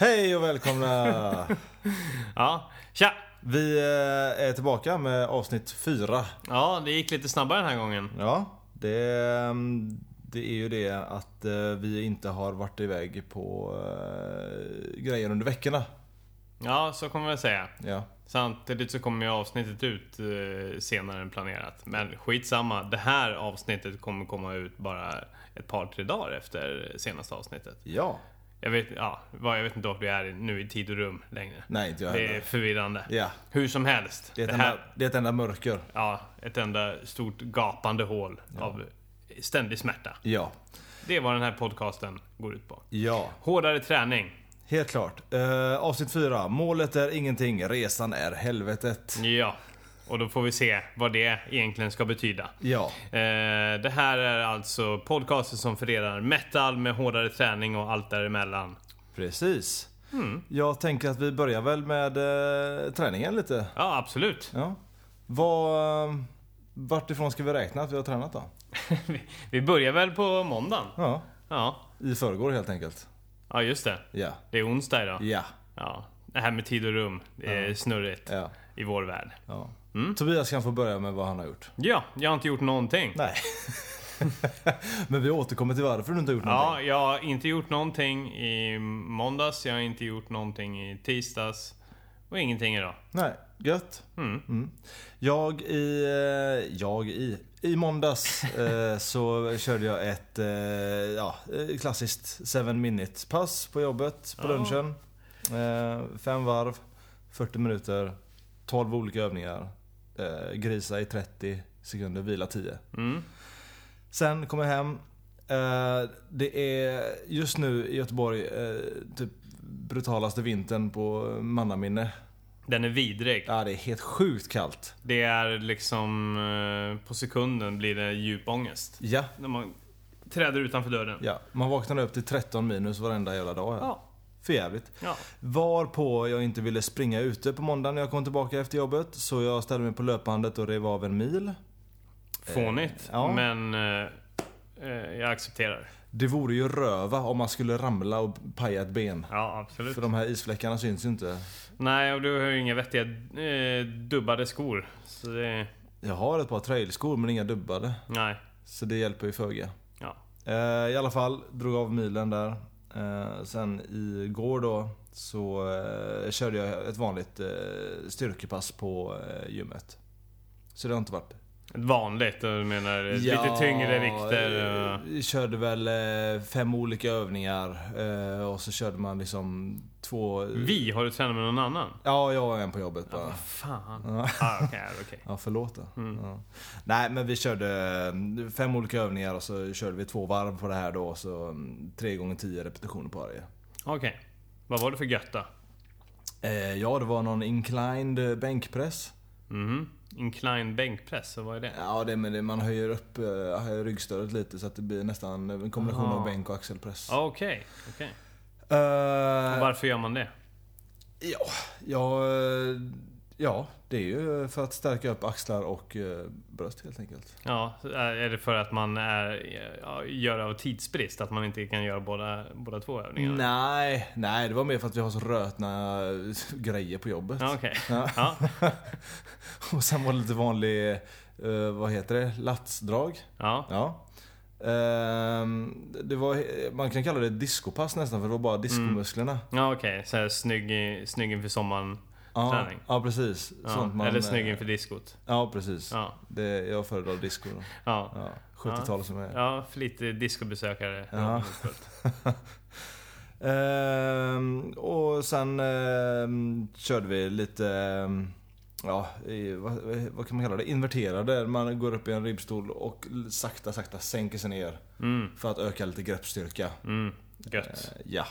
Hej och välkomna! Ja, tja! Vi eh, är tillbaka med avsnitt fyra. Ja, det gick lite snabbare den här gången. Ja, det, mm, det är ju det att eh, vi inte har varit iväg på eh, grejer under veckorna. Ja, så kommer jag säga. Ja, Samtidigt så kommer ju avsnittet ut senare än planerat. Men skitsamma, det här avsnittet kommer komma ut bara ett par, tre dagar efter senaste avsnittet. ja. Jag vet, ja, jag vet inte vart vi är nu i tid och rum längre. Nej, inte jag Det är heller. förvirrande. Ja, Hur som helst. det är, ett det här, enda, det är ett enda mörker. ja, ett enda stort gapande hål av ständig smärta. Ja, Det är vad den här podcasten går ut på. ja. Hårdare träning. Helt klart. Eh, avsnitt fyra. Målet är ingenting, resan är helvetet. Ja, och då får vi se vad det egentligen ska betyda. Ja, Eh, det här är alltså podcasten som förenar metal med hårdare träning och allt däremellan. precis. Mm. Jag tänker att vi börjar väl med eh, träningen lite. Ja, absolut. Ja. Vad, eh, vart ifrån ska vi räkna att vi har tränat då? Vi- börjar väl på måndagen? Ja, Ja. i förrgår helt enkelt. ja, just det. Ja. Det är onsdag idag. Ja. Ja. Det här med tid och rum, det är snurrigt ja. i vår värld. ja. Mm. Tobias kan få börja med vad han har gjort. Ja, jag har inte gjort någonting. Nej. Men vi återkommer till varför du inte har gjort någonting. Ja, jag har inte gjort någonting i måndags, jag har inte gjort någonting i tisdags och ingenting idag. Nej, gött. Mm. Mm. Jag i... eh, Jag i... I måndags eh, så körde jag ett eh, ja, eh, klassiskt 7 minutes pass på jobbet på Ja. lunchen. Eh, fem varv, 40 minuter, 12 olika övningar. Eh, grisa i 30 sekunder, vila 10. Mm. Sen kom jag hem. Eh, det är just nu i Göteborg eh, typ brutalaste vintern på mannaminne. Den är vidrig. Ja, det är helt sjukt kallt. Det är liksom eh, på sekunden blir det djup ångest. Ja, När man träder utanför dörren. ja. Man vaknar upp till 13 minus varenda jävla dag här. Ja. För jävligt. ja. Varpå jag inte ville springa ute på måndagen när jag kom tillbaka efter jobbet. Så jag ställde mig på löpbandet och rev av en mil. Fånigt. ja. Men eh, eh, jag accepterar. Det vore ju röva om man skulle ramla och paja ett ben. Ja, absolut. För de här isfläckarna syns ju inte. Nej, och du har ju inga vettiga eh, dubbade skor. Så det... Jag har ett par trailskor men inga dubbade. Nej. Så det hjälper ju föga. Ja. Eh, I alla fall, drog av milen där. Eh, sen igår då så eh, körde jag ett vanligt eh, styrkepass på eh, gymmet. Så det har inte varit... Vanligt, du menar lite tyngre vikter. eh, körde väl eh, fem olika övningar eh, och så körde man liksom två... Vi? Har du tränat med någon annan? Ja, jag och en på jobbet Ja, bara. vad fan. Ja. Ah, okej, okej. Ja, förlåt då. Mm. Ja. Nej, men vi körde fem olika övningar och så körde vi två varv på det här då. Så mm, tre gånger tio repetitioner på varje. Okej. Vad var det för götta? Ja, det var någon inclined bänkpress. Mhm. Incline bänkpress, vad är det? Ja, det, men det, man höjer upp eh, ryggstödet lite så att det blir nästan en kombination Aha. av bänk och axelpress. Okej, okej. Eh, Och Varför gör man det? ja, ja, eh, ja, det är ju för att stärka upp axlar och eh, bröst helt enkelt. Ja, är det för att man är, gör av tidsbrist? Att man inte kan göra båda, båda två övningarna? Nej, nej, det var mer för att vi har så rötna grejer på jobbet. Ja, okej. Ja. Ja. Och sen var det lite vanlig, eh, vad heter det, latsdrag. ja. Ja. Ehm, det var, man kan kalla det discopass nästan för det var bara diskomusklerna. Ja, okej. Så här snygg, snygg inför sommaren. Ja, Träning. ja, precis. Sånt man, Eller snygg eh, inför diskot. Ja, precis. Ja. Det, jag föredrar disco då. Ja. Ja, 70-tal som är. Ja, flitig discobesökare. Ja. Ehm, och sen ehm, körde vi lite, ehm, ja, i, vad, vad kan man kalla det? Inverterade. Man går upp i en ribbstol och sakta, sakta sänker sig ner. Mm, För att öka lite greppstyrka. mm. Gött. Eh, ja.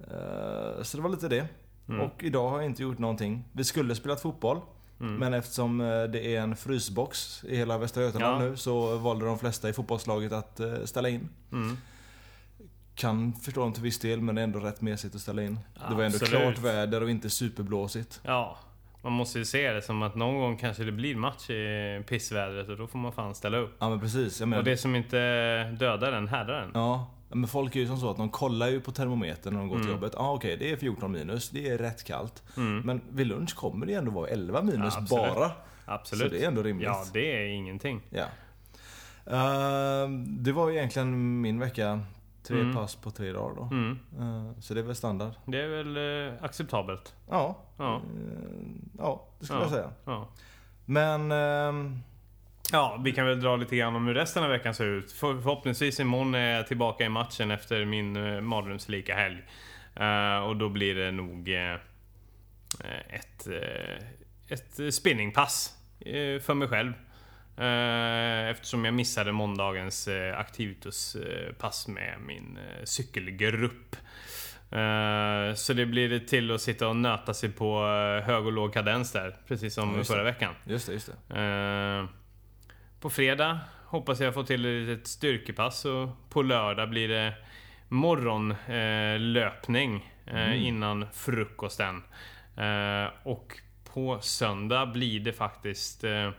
Eh, så det var lite det. Mm. Och idag har jag inte gjort någonting. Vi skulle spelat fotboll. Mm. Men eftersom eh, det är en frysbox i hela Västra Götaland Ja. nu så valde de flesta i fotbollslaget att eh, ställa in. Mm. Kan förstå dem till viss del men det är ändå rätt mesigt att ställa in. det var ändå Absolut. klart väder och inte superblåsigt. Ja, man måste ju se det som att någon gång kanske det blir match i pissvädret och då får man fan ställa upp. Ja men precis. Jag menar, Och det som inte dödar den härdar den. Ja, Men folk är ju som så att de kollar ju på termometern när de går till Mm. jobbet. Ja ah, okej, det är 14 minus, det är rätt kallt. Men vid lunch kommer det ändå vara 11 minus Ja, absolut. bara. Absolut. Så det är ändå rimligt. Ja, det är ingenting. Ja. Ehm, det var egentligen min vecka. Tre Mm. pass på tre dagar då. Mm. Ehm, så det är väl standard. Det är väl eh, acceptabelt. Ja, Ja. Ehm, ja det skulle Ja. jag säga. Ja. Men Ja, vi kan väl dra lite grann om hur resten av veckan ser ut. För, förhoppningsvis imorgon är jag tillbaka i matchen efter min uh, mardrömslika helg. Eh, och då blir det nog eh, ett, ett spinningpass för mig själv. Eftersom jag missade måndagens uh, Activitus-pass med min cykelgrupp. Så det blir till att sitta och nöta sig på hög och låg kadens där, precis som Ja, förra veckan. just det, just det. På fredag hoppas jag få till ett styrkepass och på lördag blir det morgonlöpning eh, innan frukosten. Eh, och på söndag blir det faktiskt eh,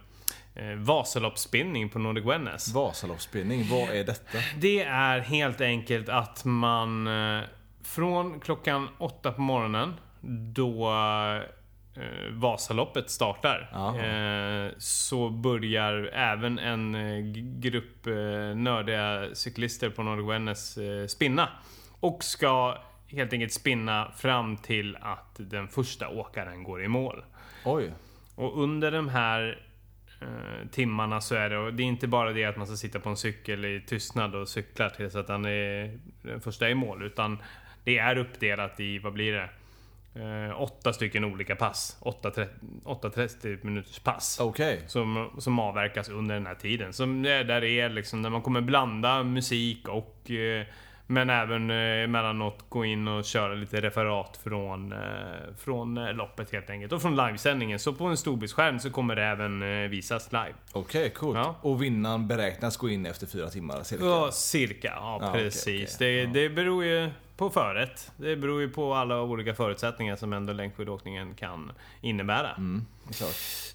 Vasaloppsspinning på Nordic Wellness. Vasaloppsspinning, vad är detta? Det är helt enkelt att man från klockan åtta på morgonen då eh, Vasaloppet startar. Eh, så börjar även en eh, grupp eh, nördiga cyklister på Nordic Wellness eh, spinna. Och ska helt enkelt spinna fram till att den första åkaren går i mål. Oj. Och under de här eh, timmarna så är det, och det är inte bara det att man ska sitta på en cykel i tystnad och cykla tills att han är den första i mål. Utan det är uppdelat i, vad blir det? Eh, åtta stycken olika pass. Åtta, tre- åtta 30 minuters pass. Okej. Som, som avverkas under den här tiden. Som är, där det är liksom, där man kommer blanda musik och eh, men även eh, emellanåt gå in och köra lite referat från, eh, från eh, loppet helt enkelt. Och från livesändningen. Så på en storbildsskärm så kommer det även visas live. Okej, coolt. Ja. Och vinnaren beräknas gå in efter fyra timmar cirka? Ja, cirka. Ja, Ja, okej, precis. okej. Det, det beror ju på förrätt. Det beror ju på alla olika förutsättningar som ändå längdskidåkningen kan innebära. Mm.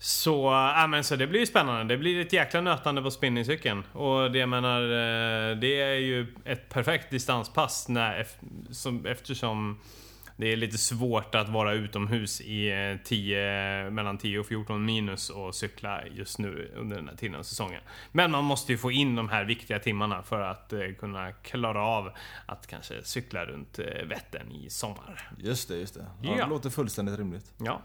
Så, äh, men så det blir ju spännande. Det blir ett jäkla nötande på spinningcykeln. Och det jag menar, eh, det är ju ett perfekt distanspass när, ef- som, eftersom det är lite svårt att vara utomhus i eh, 10, mellan 10 och 14 minus och cykla just nu under den här tiden av säsongen. Men man måste ju få in de här viktiga timmarna för att eh, kunna klara av att kanske cykla runt eh, Vättern i sommar. Just det, just det. Ja, Ja. Det låter fullständigt rimligt. Ja.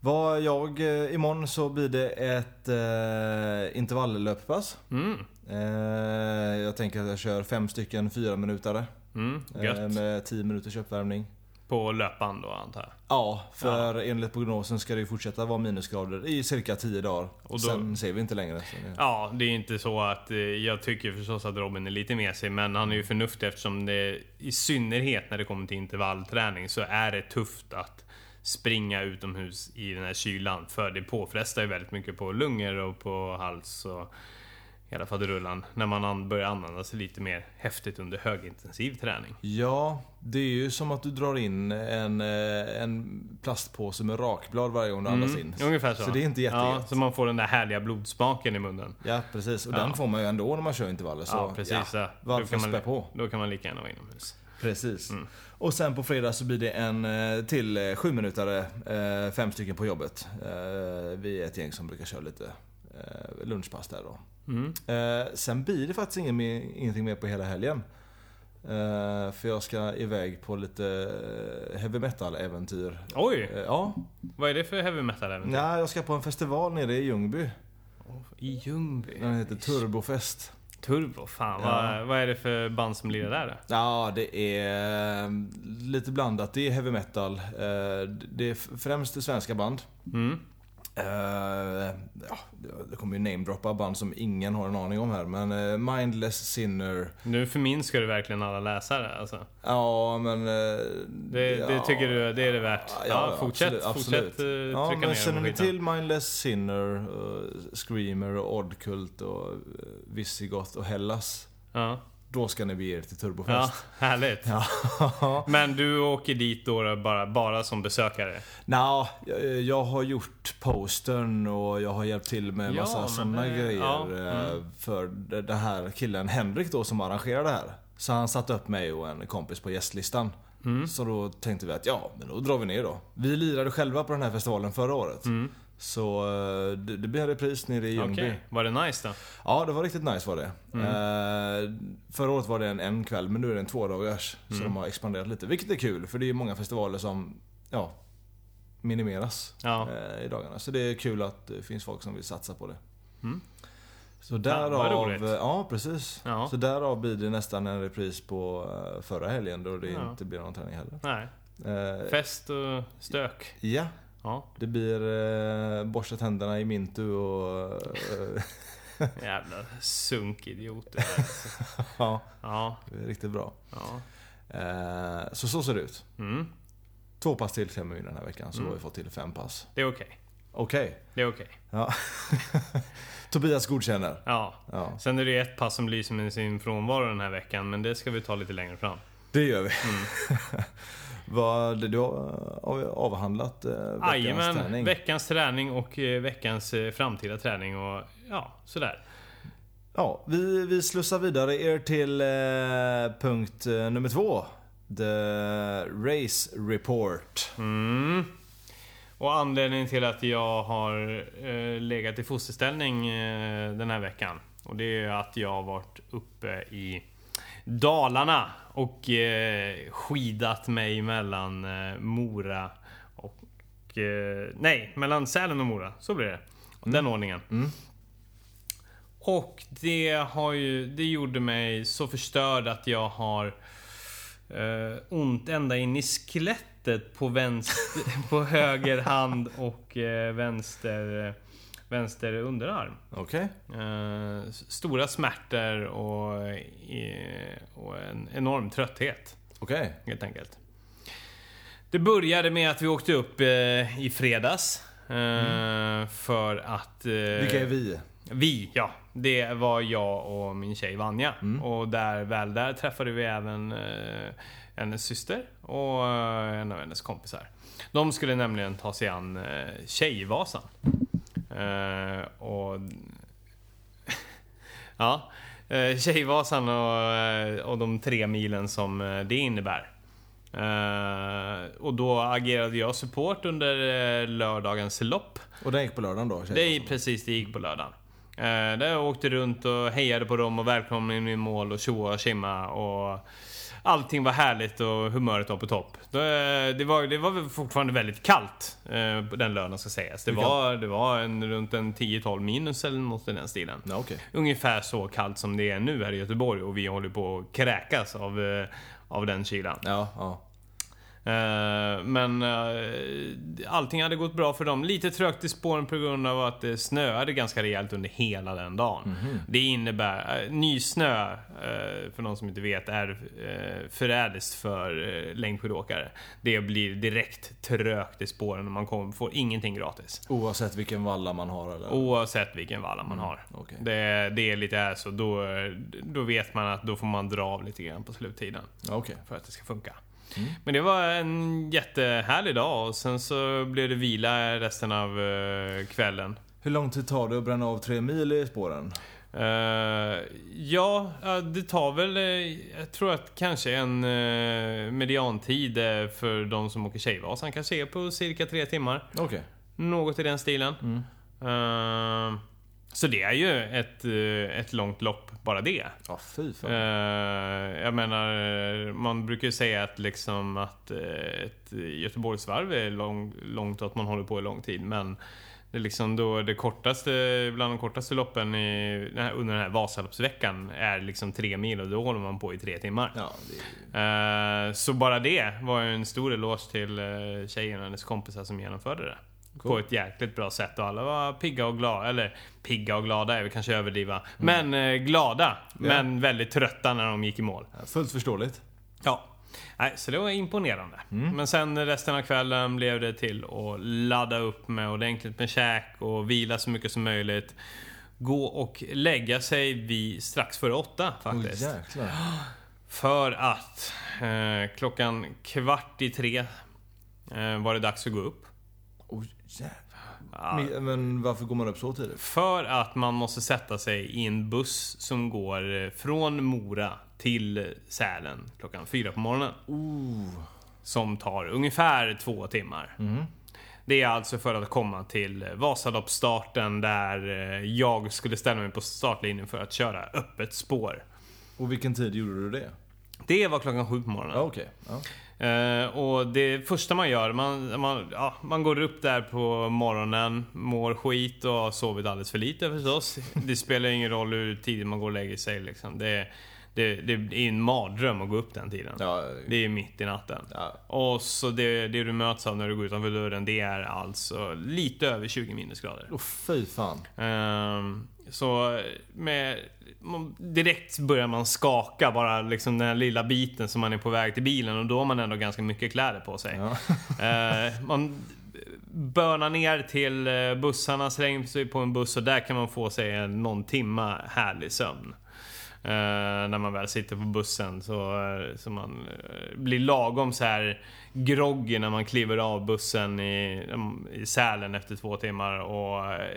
Vad jag, eh, imorgon så blir det ett eh, intervalllöppass. Mm. Eh, jag tänker att jag kör fem stycken fyra minutare Mm. Eh, Med 10 minuters uppvärmning. På löpband då antar jag. Ja, för enligt prognosen ska det ju fortsätta vara minusgrader i cirka 10 dagar. Och då- Sen ser vi inte längre. Ja, det är inte så att eh, jag tycker förstås att Robin är lite mesig, men han är ju förnuftig eftersom det i synnerhet när det kommer till intervallträning så är det tufft att springa utomhus i den här kylan. För det påfrestar ju väldigt mycket på lungor och på hals och hela faderullan. När man an- börjar använda sig lite mer häftigt under högintensiv träning. Ja, det är ju som att du drar in en, eh, en plastpåse med rakblad varje gång du andas in. Mm, ungefär så. Så det är inte Ja, jättegött. så man får den där härliga blodsmaken i munnen. Ja, precis. Och Ja. den får man ju ändå när man kör intervaller. Så, ja, precis. Ja. Varför kan man- spä på? Då kan man lika gärna vara inomhus. Precis. Mm. Och sen på fredag så blir det en eh, till eh, sju minutare, eh, fem stycken på jobbet. Vi är ett gäng som brukar köra lite lunchpass där då. Mm. Eh, Sen blir det faktiskt ingen mer, ingenting mer på hela helgen. Eh, För jag ska iväg på lite eh, heavy metal-äventyr. Oj! Eh, Ja, Vad är det för heavy metal äventyr? Nej, jag ska på en festival nere i Ljungby. I Ljungby? Den heter Turbofest. Turbo, fan. Ja. Vad, vad är det för band som lirar där då? Ja, det är eh, lite blandat. Det är heavy metal. Eh, Det är främst svenska band. Mm. Eh, ja, det kommer ju namedroppa band som ingen har en aning om här. Men eh, Mindless Sinner. Nu förminskar du verkligen alla läsare alltså. Ja, men... eh, Det, ja, det tycker du, det är det värt. Ja, Ja, fortsätt, absolut, fortsätt absolut. Ja, trycka men ner känner ni till Mindless Sinner, Screamer och Oddkult och Visigoth och Hellas? Ja. Då ska ni bege er till ja, Turbofest. härligt. Ja. Men du åker dit då bara, bara som besökare? Nå, jag, jag har gjort postern och jag har hjälpt till med Ja, massa sådana grejer. ja, eh, mm. För den här killen Henrik då som arrangerar det här. Så han satte upp mig och en kompis på gästlistan. Så då tänkte vi att ja, men då drar vi ner då. Vi lirade själva på den här festivalen förra året. Så eh, det, det blev repris nere i Ljungby. Okej, var det nice då? Ja, det var riktigt nice var det. Eh, förra året var det en, en kväll, men nu är det en tvådagars. Så de har expanderat lite. Vilket är kul, för det är många festivaler som ja, minimeras Ja. eh, i dagarna. Så det är kul att det finns folk som vill satsa på det. Mm. Så därav... roligt. ja, precis. Ja. Så därav blir det nästan en repris på förra helgen då det Ja. inte blir någon träning heller. Nej. Eh, Fest och stök. ja, Ja, det blir eh, borsta tänderna i Mintu och... Eh, jävla sunkidioter. Alltså. ja, Ja, det är riktigt bra. ja. Eh, så så ser det ut. Mm, Två pass till klämmer vi den här veckan, så Mm. har vi fått till fem pass. det är okej. Okej. Det är okej. Ja. Tobias godkänner. Ja. Ja, Sen är det ett pass som lyser med sin frånvaro den här veckan, men det ska vi ta lite längre fram. det gör vi. Mm. Vad, du har avhandlat eh, veckans Jajamän, träning? veckans träning och eh, veckans eh, framtida träning och ja, sådär. Ja, vi, vi slussar vidare er till eh, punkt eh, nummer två. The Race Report. Mm. Och anledningen till att jag har eh, legat i fosterställning eh, den här veckan. Och det är att jag har varit uppe i Dalarna och eh, skidat mig mellan eh, Mora och... Eh, nej, mellan Sälen och Mora. Så blir det. Den ordningen. Mm. Och det har ju... Det gjorde mig så förstörd att jag har eh, ont ända in i skelettet på, vänster, på höger hand och eh, vänster, vänster underarm. Okej. Eh, stora smärtor och, och en enorm trötthet, Okej. helt enkelt. Det började med att vi åkte upp eh, i fredags. Eh, För att... eh, Vilka är vi? vi, ja. Det var jag och min tjej Vanja. Och där, väl där träffade vi även eh, hennes syster och eh, en av hennes kompisar. De skulle nämligen ta sig an eh, Tjejvasan. Eh, och... ja. Eh, Tjejvasan och, eh, och de tre milen som eh, det innebär. Eh, och då agerade jag support under eh, lördagens lopp. Och den gick på lördagen då? Det är precis, det gick på lördagen. Eh, där jag åkte runt och hejade på dem och välkomnade in i mål och tjoa och tjimma och Allting var härligt och humöret var på topp. Det, det, var, det var fortfarande väldigt kallt eh, på den lördagen ska sägas. Det var, det var en, runt en 10-12 minus eller något i den stilen. Ja, okej. Ungefär så kallt som det är nu här i Göteborg och vi håller på att kräkas av, eh, av den kylan. Ja, ja. Eh, Men eh, allting hade gått bra för dem. Lite trögt i spåren på grund av att det snöade ganska rejält under hela den dagen. Det innebär, uh, nysnö, eh, för någon som inte vet, är förrädiskt för längdskidåkare. Det blir direkt trögt i spåren och man kommer, får ingenting gratis. Oavsett vilken valla man har eller? Oavsett vilken valla man har. okej. Det, det är lite här så, då, då vet man att då får man dra av lite grann på sluttiden Okej. för att det ska funka. Mm. Men det var en jättehärlig dag och sen så blev det vila resten av eh, kvällen. Hur lång tid tar det att bränna av tre mil i spåren? Eh, ja, det tar väl, eh, jag tror att kanske en uh, mediantid för de som åker Tjejvasan kanske är på cirka tre timmar. Okej. Något i den stilen. Mm. Eh, så det är ju ett, ett långt lopp, bara det. Ja, fy fan. Eh, jag menar, man brukar ju säga att liksom att eh, ett Göteborgsvarv är lång, långt och att man håller på i lång tid. Men det är liksom då det kortaste, bland de kortaste loppen i, under den här Vasaloppsveckan är liksom tre mil och då håller man på i tre timmar. Ja, det. Eh, så bara det var ju en stor eloge till tjejen och hennes kompisar som genomförde det. På Cool. ett jäkligt bra sätt och alla var pigga och glada. Eller pigga och glada är väl kanske överdriva. Men eh, glada. Men väldigt trötta när de gick i mål. Fullt förståeligt. Ja. Nej, så det var imponerande. Men sen resten av kvällen blev det till att ladda upp med ordentligt med käk och vila så mycket som möjligt. Gå och lägga sig vid strax före åtta faktiskt. jäklar. För att eh, klockan kvart i tre eh, var det dags att gå upp. Oj jävlar. ja, Men varför går man upp så tidigt? För att man måste sätta sig i en buss som går eh, från Mora till Sälen klockan fyra på morgonen. Ooh. Som tar ungefär två timmar. Det är alltså för att komma till Vasaloppsstarten där eh, jag skulle ställa mig på startlinjen för att köra öppet spår. Och vilken tid gjorde du det? Det var klockan sju på morgonen. Ja, okej. Ja. Eh, och det första man gör, man, man, ja, man går upp där på morgonen, mår skit och har sovit alldeles för lite förstås. Det spelar ingen roll hur tidigt man går och lägger sig liksom. Det, det, det är en mardröm att gå upp den tiden. Ja, Det är mitt i natten. ja. Och så det, det du möts av när du går utanför dörren, det är alltså lite över 20 minusgrader. Åh fy fan. Ehm, så med, direkt börjar man skaka bara liksom den här lilla biten som man är på väg till bilen och då har man ändå ganska mycket kläder på sig. Ja. Eh, man börnar ner till eh, bussarna, slänger sig på en buss och där kan man få sig någon timma härlig sömn. Eh, när man väl sitter på bussen så, så man blir lagom så här groggy när man kliver av bussen i, i Sälen efter två timmar och eh,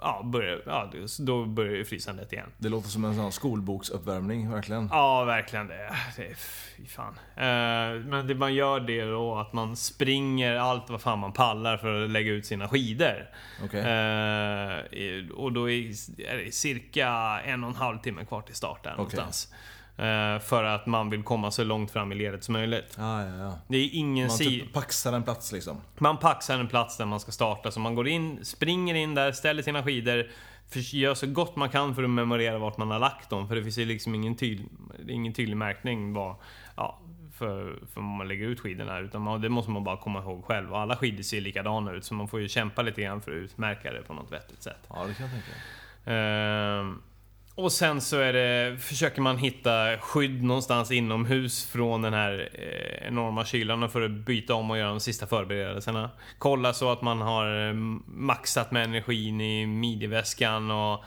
ja, börjar, ja, då börjar ju frysandet igen. Det låter som en sån skolboksuppvärmning, verkligen. Ja, verkligen det. det fy fan. Eh, men det man gör det då att man springer allt vad fan man pallar för att lägga ut sina skidor. Okej. Eh, och då är är det cirka en och en halv timme kvar till start där någonstans. Eh, för att man vill komma så långt fram i ledet som möjligt. Ja, ja, ja. Det är ingen Man typ paxar en plats liksom. man paxar en plats där man ska starta, så man går in, springer in där, ställer sina skidor, gör så gott man kan för att memorera vart man har lagt dem. För det finns ju liksom ingen, tydlig, ingen tydlig märkning vad, ja, för, för man lägger ut skidorna. Utan man, det måste man bara komma ihåg själv. Och alla skidor ser likadana ut, så man får ju kämpa lite grann för att utmärka det på något vettigt sätt. Ja, det kan jag tänka. Ehm, och sen så är det, försöker man hitta skydd någonstans inomhus från den här eh, enorma kylan för att byta om och göra de sista förberedelserna. Kolla så att man har eh, maxat med energin i midjeväskan och,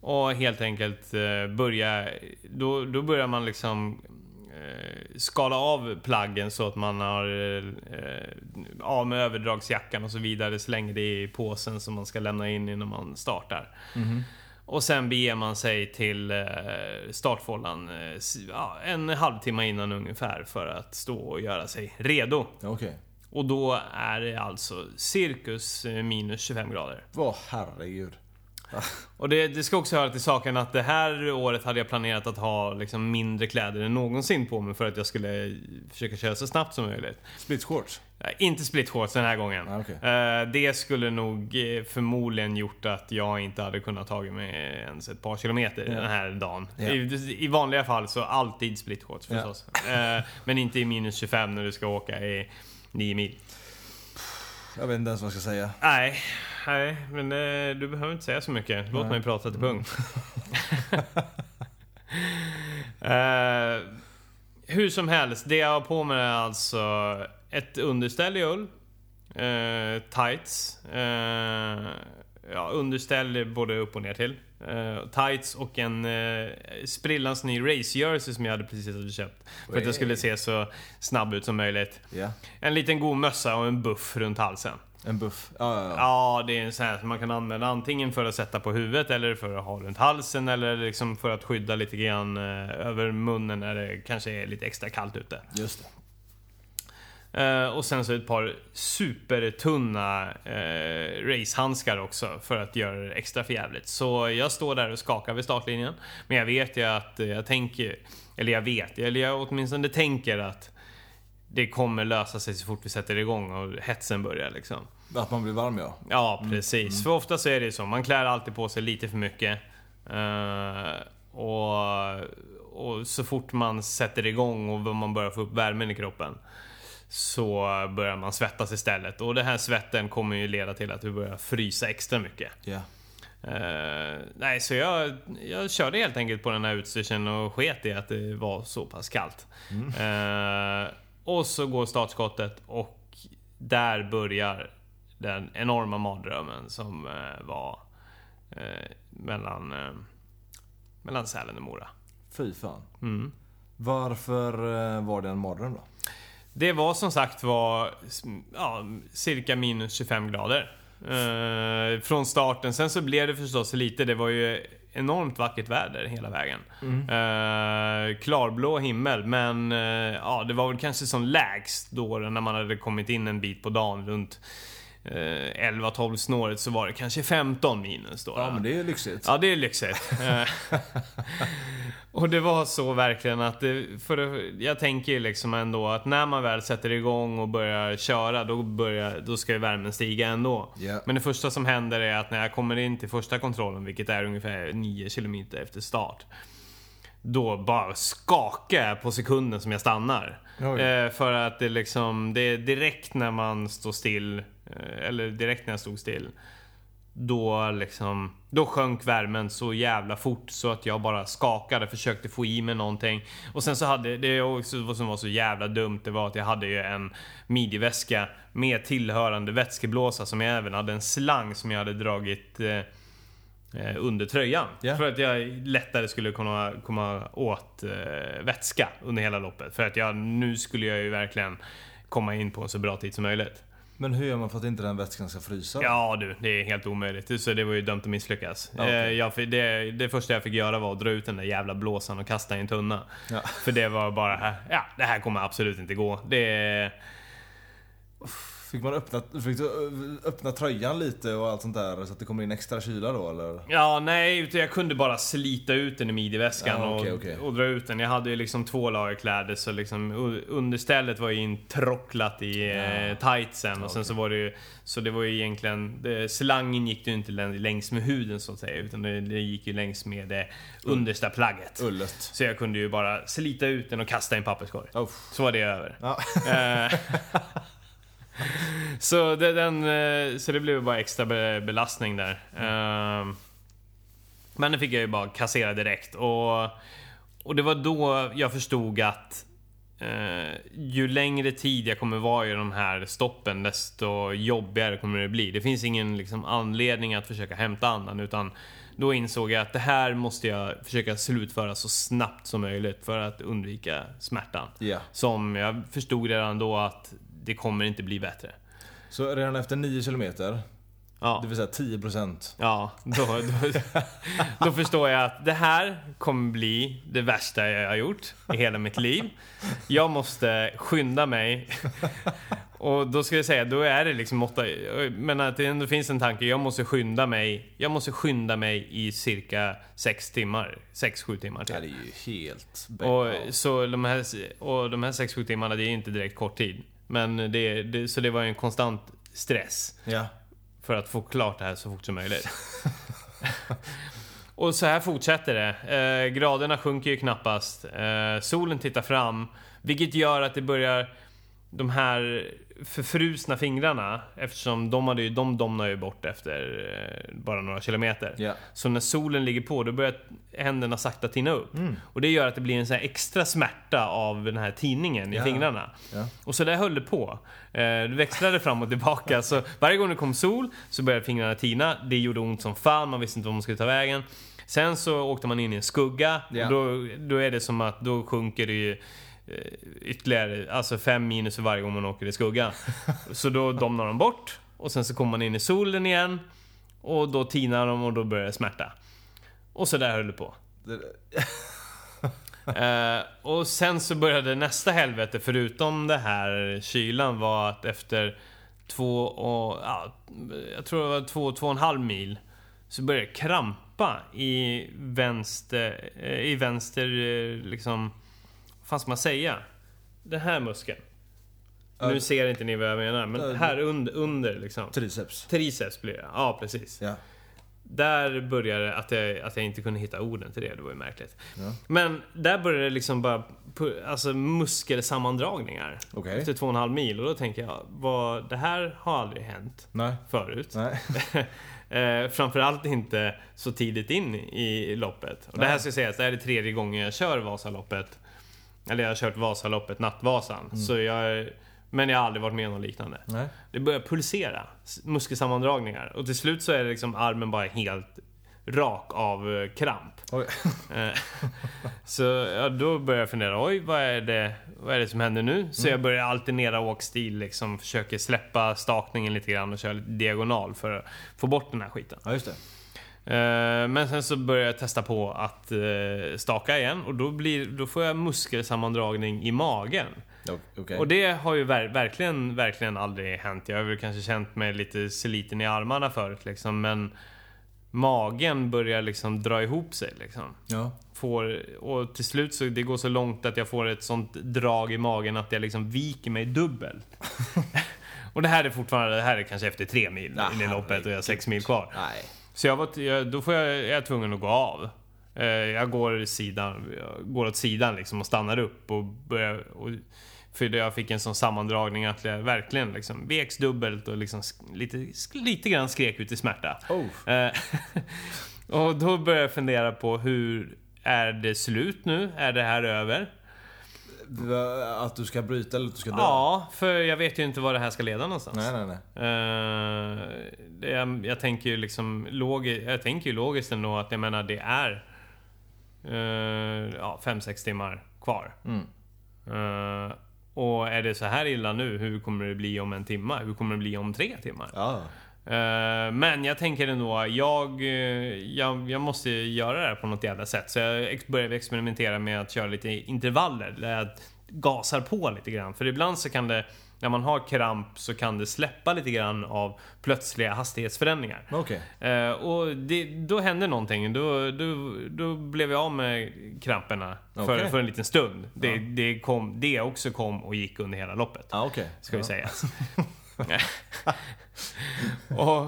och helt enkelt eh, börja... Då, då börjar man liksom eh, skala av plaggen så att man har eh, eh, av med överdragsjackan och så vidare. Slänger det i påsen som man ska lämna in innan man startar. Mm-hmm. Och sen beger man sig till eh, startfållan eh, en halvtimme innan ungefär för att stå och göra sig redo. Okej. Och då är det alltså cirkus eh, minus 25 grader. Vad herregud. Och det, det ska också höra till saken att det här året hade jag planerat att ha liksom mindre kläder än någonsin på mig för att jag skulle försöka köra så snabbt som möjligt. Split shorts? Inte split shorts den här gången. Ah, okej. Eh, Det skulle nog eh, förmodligen gjort att jag inte hade kunnat tagit mig ens ett par kilometer Ja. den här dagen. Ja. I, I vanliga fall så alltid split shorts förstås. Eh, Men inte i minus 25 när du ska åka i 9 mil. Jag vet inte ens vad jag ska säga. Nej, nej, men eh, du behöver inte säga så mycket. Låt Nej. mig prata till punkt. Eh, hur som helst, det jag har på mig är alltså ett underställ i ull, eh, tights, eh, ja, underställ både upp och ner till. Eh, tights och en eh, sprillans ny race-jersey som jag hade precis hade köpt. För att jag skulle se så snabb ut som möjligt. Ja. En liten god mössa och en buff runt halsen. En buff. Ja, ja, ja. Ja, det är en sån här som man kan använda antingen för att sätta på huvudet eller för att ha runt halsen eller liksom för att skydda lite grann eh, över munnen när det kanske är lite extra kallt ute. Just det. Eh, och sen så ett par supertunna eh, racehandskar också för att göra det extra förjävligt. Så jag står där och skakar vid startlinjen. Men jag vet ju att jag tänker, eller jag vet, eller jag åtminstone tänker att det kommer lösa sig så fort vi sätter igång och hetsen börjar liksom. Att man blir varm ja. Ja, precis. För ofta så är det ju så. Man klär alltid på sig lite för mycket. Eh, och, och så fort man sätter igång och man börjar få upp värmen i kroppen så börjar man svettas istället. Och den här svetten kommer ju leda till att vi börjar frysa extra mycket. Ja. Eh, nej, så jag, jag körde helt enkelt på den här utstyrseln och sket i att det var så pass kallt. Eh, och så går startskottet och där börjar den enorma mardrömmen som eh, var eh, mellan, mellan Sälen och Mora. Fy fan. Mm. Varför var det en mardröm då? Det var som sagt var ja, cirka minus 25 grader. Eh, från starten. Sen så blev det förstås lite, det var ju enormt vackert väder hela vägen. Eh, klarblå himmel, men eh, ja, det var väl kanske som lägst då när man hade kommit in en bit på dagen runt eh, 11-12 snåret så var det kanske 15 minus då. Ja, men det är lyxigt. Ja, det är lyxigt. Eh, och det var så verkligen att det, för det, jag tänker liksom ändå att när man väl sätter igång och börjar köra då, börjar, då ska ju värmen stiga ändå. Ja. Men det första som händer är att när jag kommer in till första kontrollen, vilket är ungefär 9 km efter start. Då bara skakar jag på sekunden som jag stannar. Eh, för att det liksom, det är direkt när man står still, eh, eller direkt när jag stod still. Då liksom, då sjönk värmen så jävla fort så att jag bara skakade, försökte få i mig någonting. Och sen så hade, det också som var så jävla dumt, det var att jag hade ju en midjeväska med tillhörande vätskeblåsa som jag även hade en slang som jag hade dragit eh, eh, under tröjan. Ja. För att jag lättare skulle kunna komma åt eh, vätska under hela loppet. För att jag, nu skulle jag ju verkligen komma in på en så bra tid som möjligt. Men hur gör man för att inte den vätskan ska frysa? Ja du, det är helt omöjligt. Så det var ju dömt att misslyckas. Ja, okej. Eh, jag, det, det första jag fick göra var att dra ut den där jävla blåsan och kasta i en tunna. Ja. För det var bara, ja det här kommer absolut inte gå. Det... Fick man öppna, fick ö, öppna tröjan lite och allt sånt där så att det kommer in extra kyla då eller? Ja, nej, utan jag kunde bara slita ut den i midjeväskan Ja, okej, och, okej. och dra ut den. Jag hade ju liksom två lager kläder så liksom understället var ju introcklat i eh, tightsen och sen så var det ju Så det var ju egentligen det, Slangen gick ju inte län- längs med huden så att säga utan det, det gick ju längs med det understa plagget. Ullet. Så jag kunde ju bara slita ut den och kasta i en papperskorg. Oh. Så var det över. Ja. Så, det, den, eh, så det blev bara extra be- belastning där. Eh, Men det fick jag ju bara kassera direkt. Och, och det var då jag förstod att eh, ju längre tid jag kommer vara i de här stoppen desto jobbigare kommer det bli. Det finns ingen liksom, anledning att försöka hämta andan utan då insåg jag att det här måste jag försöka slutföra så snabbt som möjligt för att undvika smärtan. Ja. Som jag förstod redan då att det kommer inte bli bättre. Så redan efter 9 kilometer, Ja, det vill säga 10%. ja då, då, då förstår jag att det här kommer bli det värsta jag har gjort i hela mitt liv. Jag måste skynda mig. Och då ska jag säga, då är det liksom åtta... Men att det ändå finns en tanke, jag måste skynda mig. Jag måste skynda mig i cirka sex timmar. sex sju timmar till. Ja, det är ju helt Och, så de här, och de här 6-7 timmarna, det är inte direkt kort tid. Men det, det, så det var en konstant stress Ja. för att få klart det här så fort som möjligt. och så här fortsätter det. Eh, graderna sjunker ju knappast. Eh, solen tittar fram, vilket gör att det börjar... De här förfrusna fingrarna, eftersom de, hade ju, de domnar ju bort efter eh, bara några kilometer. Ja. Så när solen ligger på, då börjar händerna sakta tina upp. Mm. Och det gör att det blir en sån extra smärta av den här tinningen i Ja. fingrarna. Ja. Och så där höll det på. Eh, det växlade fram och tillbaka. Så varje gång det kom sol så började fingrarna tina. Det gjorde ont som fan, man visste inte var man skulle ta vägen. Sen så åkte man in i en skugga. Och då, då är det som att då sjunker det ju ytterligare, alltså fem minus för varje gång man åker i skugga. Så då domnar de bort. Och sen så kommer man in i solen igen. Och då tinar de och då börjar det smärta. Och så där höll det på. Eh, och sen så började nästa helvete, förutom det här kylan, var att efter två och... Ja, jag tror det var två, två och en halv mil. Så började det krampa i vänster... eh, I vänster eh, liksom... Fan ska man säga? Den här muskeln. Ja. Nu ser inte ni vad jag menar, men Ja. här under, under liksom. Triceps. Triceps blir det. Ja, precis. Ja. Där började det att jag, att jag inte kunde hitta orden till det, det var ju märkligt. Ja. Men där började det liksom bara, alltså muskelsammandragningar. Okej. Efter två och en halv mil och då tänker jag, vad, det här har aldrig hänt Nej. förut. Nej. eh, framförallt inte så tidigt in i loppet. Och det här ska sägas, det här är tredje gången jag kör Vasaloppet. Eller jag har kört Vasaloppet, Nattvasan. Mm. Så jag, men jag har aldrig varit med om något liknande. Nej. Det börjar pulsera. Muskelsammandragningar. Och till slut så är det liksom armen bara helt rak av eh, kramp. Eh, så ja, då började jag fundera, oj vad är det, vad är det som händer nu? Så jag börjar alternera åkstil, liksom försöker släppa stakningen lite grann och köra lite diagonal för att få bort den här skiten. Ja, just det. Eh, Men sen så börjar jag testa på att eh, staka igen och då, blir, då får jag muskelsammandragning i magen. Okej. Och det har ju ver verkligen, verkligen aldrig hänt. Jag har väl kanske känt mig lite sliten i armarna förut liksom, men magen börjar liksom dra ihop sig liksom. Ja. Får, och till slut så det går så långt att jag får ett sånt drag i magen att jag liksom viker mig dubbelt. och det här är fortfarande, det här är kanske efter tre mil in i loppet och jag har sex mil kvar. Nej. Så jag var, jag, då får jag, jag är tvungen att gå av. Eh, Jag går, sidan, jag går åt sidan liksom och stannar upp och börjar... Och, för jag fick en sån sammandragning att jag verkligen liksom veks dubbelt och liksom lite, lite grann skrek ut i smärta. Oh. Och då började jag fundera på hur är det slut nu? Är det här över? Att du ska bryta eller att du ska dö? Ja, för jag vet ju inte var det här ska leda någonstans. Nej, nej, nej. Eh, det, jag, jag tänker ju liksom logi, jag tänker ju logiskt ändå att jag menar det är uh, ja, 5-6 timmar kvar. Mm. Eh, och är det så här illa nu, hur kommer det bli om en timme? Hur kommer det bli om tre timmar? Ja. Eh, men jag tänker ändå, jag, eh, jag, jag måste göra det här på något jävla sätt. Så jag började experimentera med att köra lite intervaller. Där jag gasar på lite grann. För ibland så kan det, när man har kramp så kan det släppa lite grann av plötsliga hastighetsförändringar. Okej. Eh, och det, då hände någonting. Då, då, då blev jag av med kramperna för, Okej. för en liten stund. Det, Ja. det, kom, det också kom och gick under hela loppet. Ja, okej. Ska vi ja. säga. och,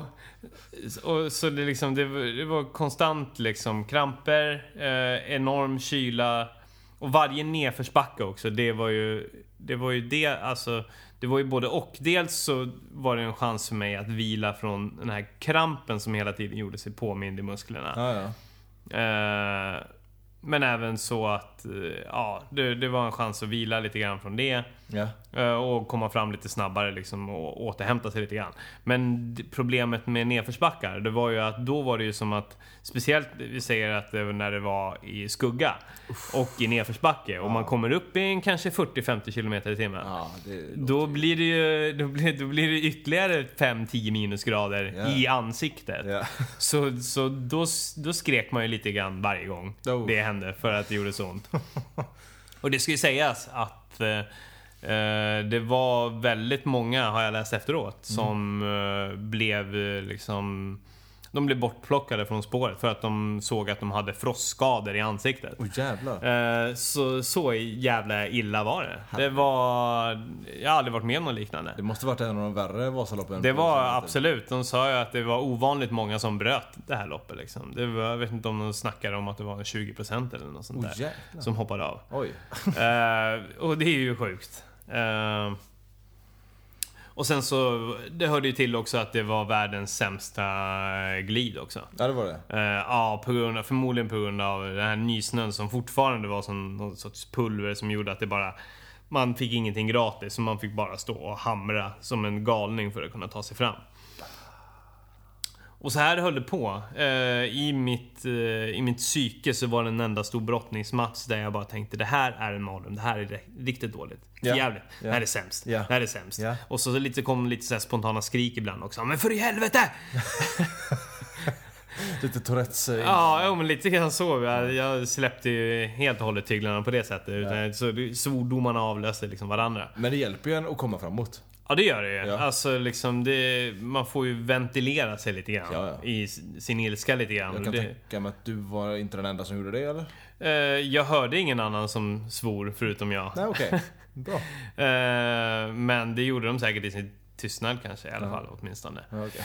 och så det liksom, det, var- det var konstant liksom kramper, eh, enorm kyla och varje nedförsbacke också. Det var ju, det var ju det, alltså. Det var ju både och. Dels så var det en chans för mig att vila från den här krampen som hela tiden gjorde sig påmind i musklerna. Ja, ja. Eh, men även så att, eh, ja, det, det var en chans att vila lite grann från det. Eh, Och komma fram lite snabbare liksom och återhämta sig lite grann. Men problemet med nedförsbackar, det var ju att då var det ju som att Speciellt, vi säger att det var när det var i skugga och i nedförsbacke och man kommer upp i en kanske 40-50 km i timmen. ja Då blir det ju då blir, då blir det ytterligare 5-10 minusgrader Ja. i ansiktet. Ja. Så, så då, då skrek man ju lite grann varje gång Oh. det hände för att det gjorde så ont. Och det ska ju sägas att eh, eh, det var väldigt många, har jag läst efteråt, som eh, blev eh, liksom... De blev bortplockade från spåret för att de såg att de hade frostskador i ansiktet. Oj jävlar. Eh, så, så jävla illa var det. Det var... Jag har aldrig varit med om något liknande. Det måste varit en av de värre Vasaloppen. Det var absolut. De sa ju att det var ovanligt många som bröt det här loppet. Liksom. Det var, jag vet inte om de snackade om att det var 20% eller något sånt Oj där. jävlar. Som hoppade av. Oj. Eh, och det är ju sjukt. Eh, och sen så, det hörde ju till också att det var världens sämsta glid också. Ja det var det. Eh, ja, på grund av, förmodligen på grund av den här nysnön som fortfarande var som någon sorts pulver som gjorde att det bara... Man fick ingenting gratis, så man fick bara stå och hamra som en galning för att kunna ta sig fram. Och så här höll det på. Eh, I mitt, eh, I mitt psyke så var det en enda stor brottningsmatch där jag bara tänkte det här är en mardröm, det här är riktigt dåligt. Ja. jävligt. Ja. Det här är sämst. Ja. Det här är sämst. Ja. Och så lite, kom lite så spontana skrik ibland också. Men för i helvete! Lite Tourettes... eh, Ja, jo, men lite grann så. Jag, jag släppte ju helt och hållet tyglarna på det sättet. Utan, så svordomarna avlöste liksom varandra. Men det hjälper ju en att komma framåt. Ja, det gör det ju. Ja. Alltså, liksom, det, man får ju ventilera sig lite grann. Ja, ja. I sin ilska lite grann. Jag kan det, tänka mig att du var inte den enda som gjorde det eller? eh, jag hörde ingen annan som svor förutom jag. Nej okej. Bra. Eh, men det gjorde de säkert i sin tystnad kanske, i alla fall åtminstone. Ja, okej.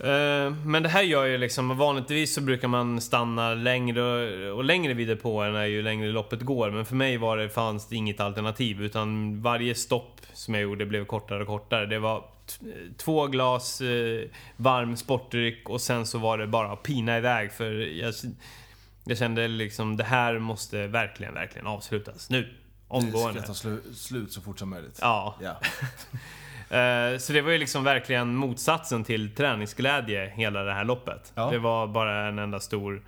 Eh, Men det här gör ju liksom, vanligtvis så brukar man stanna längre och längre vid depåerna ju längre loppet går. Men för mig var det, fanns det inget alternativ. Utan varje stopp som jag gjorde blev kortare och kortare. Det var två glas eh, varm sportdryck och sen så var det bara att pina iväg. För jag, jag kände liksom, det här måste verkligen, verkligen avslutas nu. Det Omgående. ska ta slu- slut så fort som möjligt. Ja. Ja. Eh, så det var ju liksom verkligen motsatsen till träningsglädje hela det här loppet. Ja. Det var bara en enda stor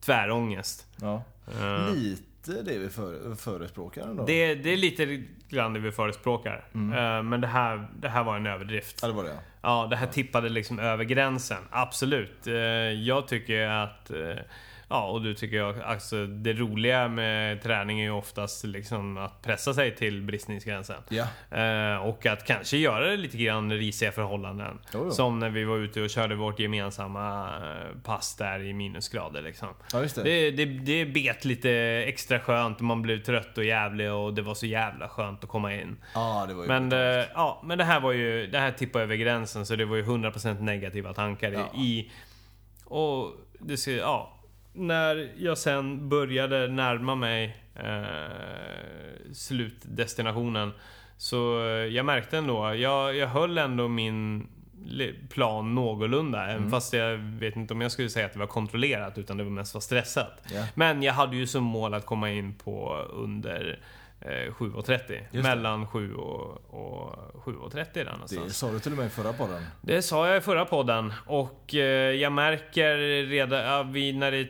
tvärångest. Ja. Eh, Lite det vi för, förespråkar ändå. det, det är lite grann det vi förespråkar. Eh, men det här, det här var en överdrift. Ja, det var det ja. Det här tippade liksom över gränsen. Absolut. Jag tycker att... Ja, och du tycker jag, alltså det roliga med träning är ju oftast liksom att pressa sig till bristningsgränsen. Ja. Eh, och att kanske göra det lite grann risiga förhållanden. Jo, jo. Som när vi var ute och körde vårt gemensamma eh, pass där i minusgrader liksom. Ja, det. Det, det, det bet lite extra skönt och man blev trött och jävlig och det var så jävla skönt att komma in. Ja, det var ju Men, eh, ja, men det här var ju, det här tippade över gränsen så det var ju 100% negativa tankar Ja. i. Och det ja. När jag sen började närma mig eh, slutdestinationen så eh, jag märkte ändå, jag, jag höll ändå min plan någorlunda. Mm. Även fast jag vet inte om jag skulle säga att det var kontrollerat utan det var mest var stressat. Ja. Men jag hade ju som mål att komma in på under 7.30. det. Mellan 7 och, och 7.30 där Det någonstans. sa du till och med i förra podden. Det sa jag i förra podden och eh, jag märker redan ja, vid, när det är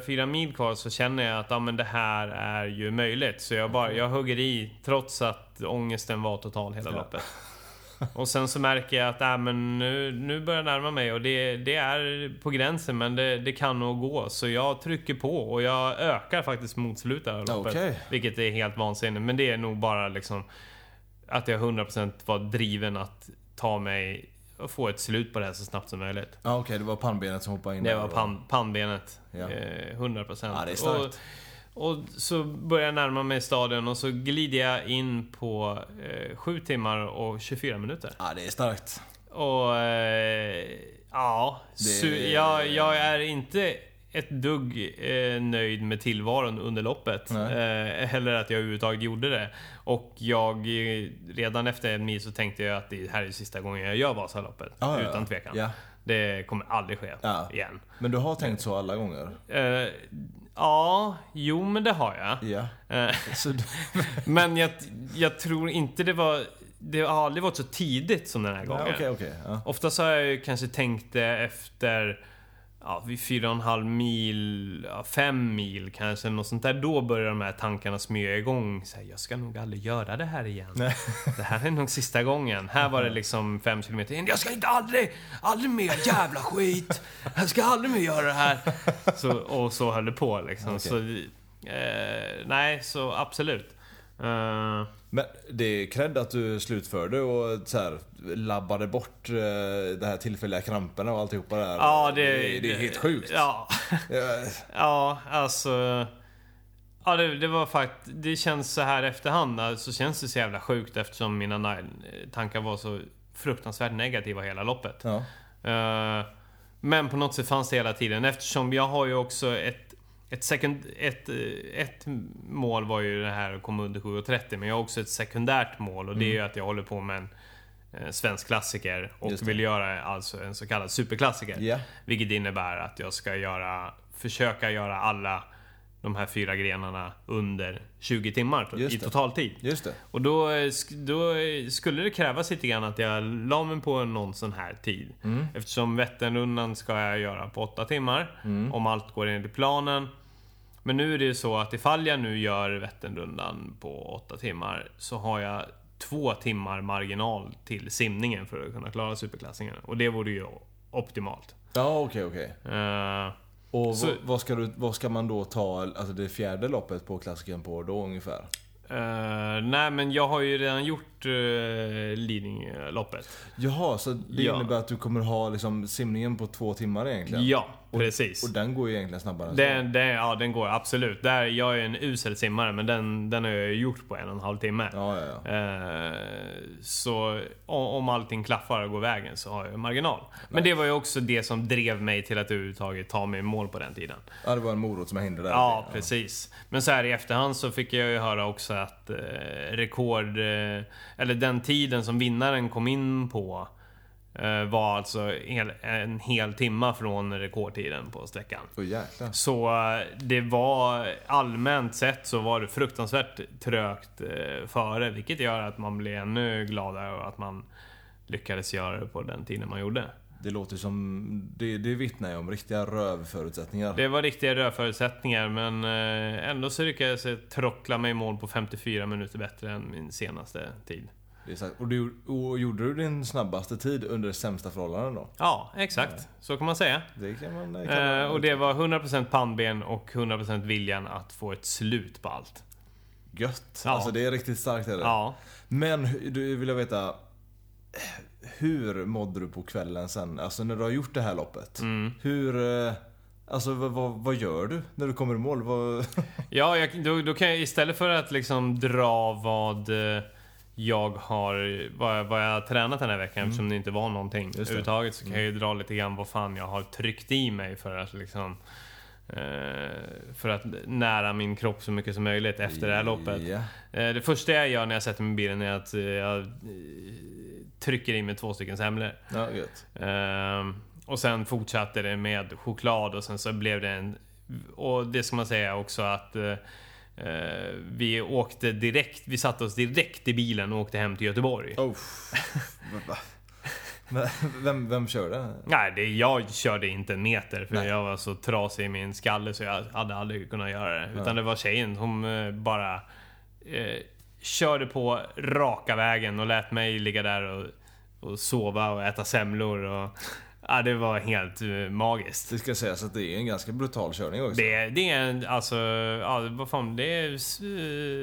3-4 mil kvar så känner jag att ja, men det här är ju möjligt. Så jag, bara, jag hugger i trots att ångesten var total hela Ja. loppet. Och sen så märker jag att äh, men nu, nu börjar jag närma mig och det, det är på gränsen men det, det kan nog gå. Så jag trycker på och jag ökar faktiskt mot slutet av loppet. Okej. Vilket är helt vansinnigt. Men det är nog bara liksom att jag 100% var driven att ta mig och få ett slut på det här så snabbt som möjligt. Ja, okej. det var pannbenet som hoppade in Det var och- pan, pannbenet. Ja. Eh, 100%. Ja, det är starkt. och så börjar jag närma mig stadion och så glider jag in på eh, 7 timmar och 24 minuter. Ja, det är starkt. Och eh, ja, Det- jag, jag är inte ett dugg eh, nöjd med tillvaron under loppet. Eh, eller att jag överhuvudtaget gjorde det. Och jag, eh, redan efter en mil så tänkte jag att det här är sista gången jag gör Vasaloppet. Ja, utan ja. tvekan. Ja. Det kommer aldrig ske Ja. igen. Men du har tänkt så alla gånger? Ja, jo men det har jag. Ja. Eh, men jag, jag tror inte det var... Det har aldrig varit så tidigt som den här ja, gången. okej, okej. Ja. Oftast har jag ju kanske tänkt det efter ja, vid fyra och en halv mil, ja, fem mil kanske, något sånt där. Då börjar de här tankarna smyga igång. Så här, jag ska nog aldrig göra det här igen. Nej. Det här är nog sista gången. Här var det liksom fem kilometer in. Jag ska inte aldrig, aldrig mer jävla skit. Jag ska aldrig mer göra det här. Så, och så höll det på liksom. Okej. Så, eh, nej, så absolut. Eh, Men det är cred att du slutförde och så här, labbade bort eh, de här tillfälliga kramperna och alltihopa där. ja, det, det, är helt sjukt. Ja, Ja. Alltså... Ja, det, det var faktiskt... Det känns så här efterhand, så känns det så jävla sjukt eftersom mina na- tankar var så fruktansvärt negativa hela loppet. Ja. Eh, men på något sätt fanns det hela tiden eftersom jag har ju också ett... Ett, sekund, ett, eh, ett mål var ju det här att komma under 7.30 men jag har också ett sekundärt mål och det är ju att jag håller på med en eh, svensk klassiker och vill göra alltså en så kallad superklassiker. Ja. Vilket innebär att jag ska göra, försöka göra alla de här fyra grenarna under 20 timmar Just i totaltid. Just det. Och då, då skulle det krävas lite grann att jag la mig på någon sån här tid. Mm. Eftersom Vätternrundan ska jag göra på 8 timmar. Om allt går enligt planen. Men nu är det ju så att ifall jag nu gör Vätternrundan på 8 timmar så har jag två timmar marginal till simningen för att kunna klara superklassingen. Och det vore ju optimalt. Ja, okej, okej. Eh, Och Så- vad, ska du, vad ska man då ta alltså det fjärde loppet på klassikern på då ungefär? eh, nej men jag har ju redan gjort uh, Lidingö-loppet. Jaha, så det Ja. innebär att du kommer ha liksom simningen på två timmar egentligen? Ja, precis. Och den går ju egentligen snabbare. Den, den, ja, den går absolut. Där, jag är en usel simmare, men den, den har jag gjort på en och en halv timme. Ja, ja. Eh, så om, om allting klaffar och går vägen så har jag marginal. Men det var ju också det som drev mig till att överhuvudtaget ta mig i mål på den tiden. Ja, det var en morot som hindrade där. Ja, precis. Men så här i efterhand så fick jag ju höra också att eh, rekord... Eh, eller den tiden som vinnaren kom in på eh, var alltså en hel timma från rekordtiden på sträckan. Jäklar. Så eh, det var allmänt sett så var det fruktansvärt trögt eh, före, vilket gör att man blir ännu gladare över att man lyckades göra det på den tiden man gjorde. Det låter som... Det, det vittnar ju om riktiga rövförutsättningar. Det var riktiga rörförutsättningar men eh, ändå så lyckades jag trockla mig i mål på 54 minuter bättre än min senaste tid. Och, du, och gjorde du din snabbaste tid under sämsta förhållanden då? Ja, exakt. Så kan man säga. Det kan man... Det kan man Eh, och det var 100% pannben och 100% viljan att få ett slut på allt. Gött. Ja. Alltså det är riktigt starkt är det. Ja. Men du vill jag veta... Hur mådde du på kvällen sen? Alltså när du har gjort det här loppet. Mm. Hur... eh, Alltså vad, vad, gör du när du kommer i mål? Vad... Ja, jag, då, då kan jag istället för att liksom dra vad eh, jag har, vad, vad jag har tränat den här veckan eftersom det inte var någonting Mm. Mm. överhuvudtaget så kan jag ju dra lite grann vad fan jag har tryckt i mig för att liksom för att nära min kropp så mycket som möjligt efter det här loppet. Eh, Det första jag gör när jag sätter mig i bilen är att eh, jag eh, trycker i mig två stycken semlor. Ja, och sen fortsatte det med choklad och sen så blev det en... Och det ska man säga också att eh, eh, vi åkte direkt, vi satte oss direkt i bilen och åkte hem till Göteborg. Oh. Vem, vem kör det? Nej, det, jag körde inte en meter för Nej. jag var så trasig i min skalle så jag hade aldrig kunnat göra det. Utan det var tjejen som eh, bara eh, körde på raka vägen och lät mig ligga där och, och sova och äta semlor. Och, ja, det var helt eh, magiskt. Det ska sägas att det är en ganska brutal körning också. Det, är- det är en, alltså, ja, vad fan, det är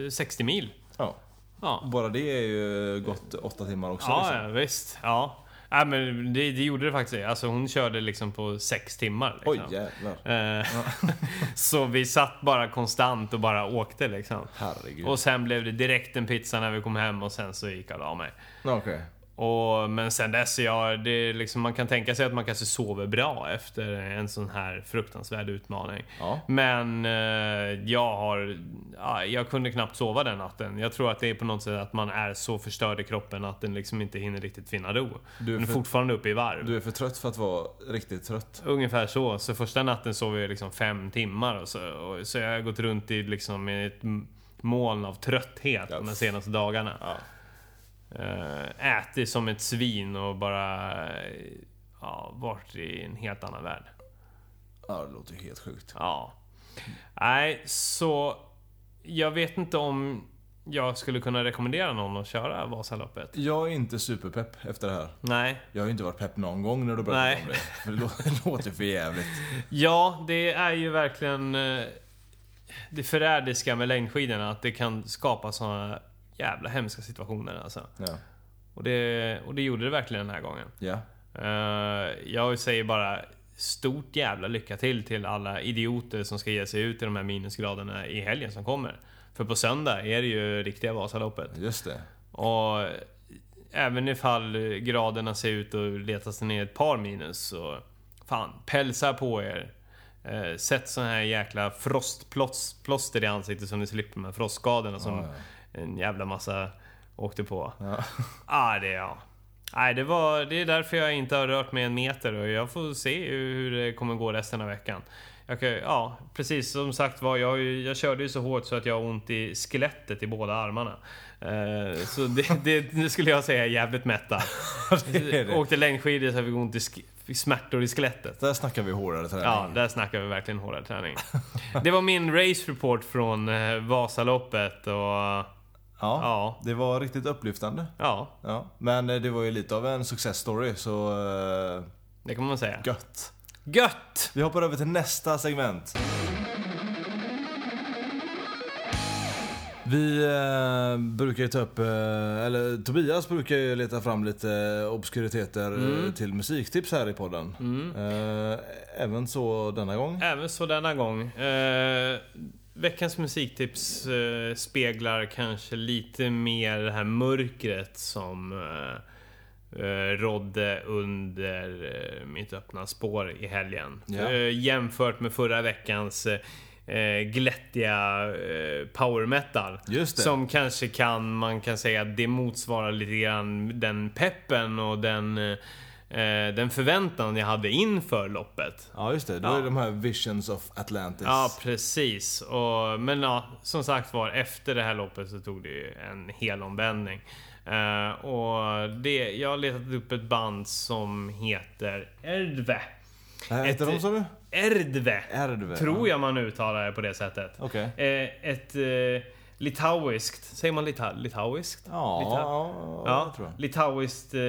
eh, 60 mil. Ja. Ja, Bara det är ju gott åtta timmar också. ja, liksom. ja visst. Ja. Ja, men det, det gjorde det faktiskt. Alltså hon körde liksom på sex timmar. Liksom. Oj jävlar. Eh, så vi satt bara konstant och bara åkte liksom. Herregud. Och sen blev det direkt en pizza när vi kom hem och sen så gick alla av mig. Okej. Och, men sen dess, ja, det liksom, man kan tänka sig att man kanske sover bra efter en sån här fruktansvärd utmaning. Ja. Men eh, jag har... Ja, jag kunde knappt sova den natten. Jag tror att det är på något sätt att man är så förstörd i kroppen att den liksom inte hinner riktigt finna ro. Du är Den är för- fortfarande uppe i varv. Du är för trött för att vara riktigt trött. Ungefär så. Så första natten sov jag liksom fem timmar. Och så, och, så jag har gått runt i liksom ett moln av trötthet Ja. de senaste dagarna. Ja. Eh, ätit som ett svin och bara... eh, Ja, varit i en helt annan värld. Ja, det låter ju helt sjukt. Ja. Nej, så... Jag vet inte om jag skulle kunna rekommendera någon att köra Vasaloppet. Jag är inte superpepp efter det här. Nej. Jag har ju inte varit pepp någon gång när du Nej. om det. För det lå- det låter för jävligt. Ja, det är ju verkligen eh, det förrädiska med längdskidorna. Att det kan skapa såna jävla hemska situationer alltså. Ja. Och det, och det gjorde det verkligen den här gången. Ja. Eh, jag säger bara stort jävla lycka till till alla idioter som ska ge sig ut i de här minusgraderna i helgen som kommer. För på söndag är det ju riktiga Vasaloppet. Just det. Och även ifall graderna ser ut att leta sig ner ett par minus så... Fan, pälsa på er. Eh, sätt sån här jäkla frostplåster i ansiktet så ni slipper de här frostskadorna som Ja, en jävla massa åkte på. Ja. Ah, det ja. Nej, det, var, det är därför jag inte har rört mig en meter och jag får se hur det kommer gå resten av veckan. Jag kan, ja, precis som sagt var, jag, jag körde ju så hårt så att jag har ont i skelettet i båda armarna. Eh, så det, det, det skulle jag säga är jävligt mättad. det är det. Åkte längdskidor så jag fick ont i fick smärtor i skelettet. Där snackar vi hårdare träning. Ja, där snackar vi verkligen hårdare träning. Det var min race report från eh, Vasaloppet och... ja. Ja, Det var riktigt upplyftande. ja, Ja. Men eh, det var ju lite av en success story, så eh, det kan man säga. gött. Gött! Vi hoppar över till nästa segment. Vi eh, brukar ju ta upp, eh, eller Tobias brukar ju leta fram lite obskuriteter eh, till musiktips här i podden. Eh, även så denna gång. Även så denna gång. Eh, veckans musiktips eh, speglar kanske lite mer det här mörkret som eh, eh, rådde under eh, mitt öppna spår i helgen. Ja. Eh, jämfört med förra veckans eh, eh, glättiga eh, power metal. Som kanske kan, man kan säga att det motsvarar lite grann den peppen och den eh, den förväntan jag hade inför loppet. Ja, just det. Då Ja. är de här Visions of Atlantis. Ja, precis. Och, men ja, som sagt var, efter det här loppet så tog det ju en hel omvändning. Eh, och det, jag har letat upp ett band som heter Erdve. Äh, heter de så du? Erdve. Erdve. Tror jag man uttalar det på det sättet. Okej. Eh, ett eh, litauiskt, säger man lita, litauiskt? Ja, Lita- ja, Ja, tror jag. litauiskt eh,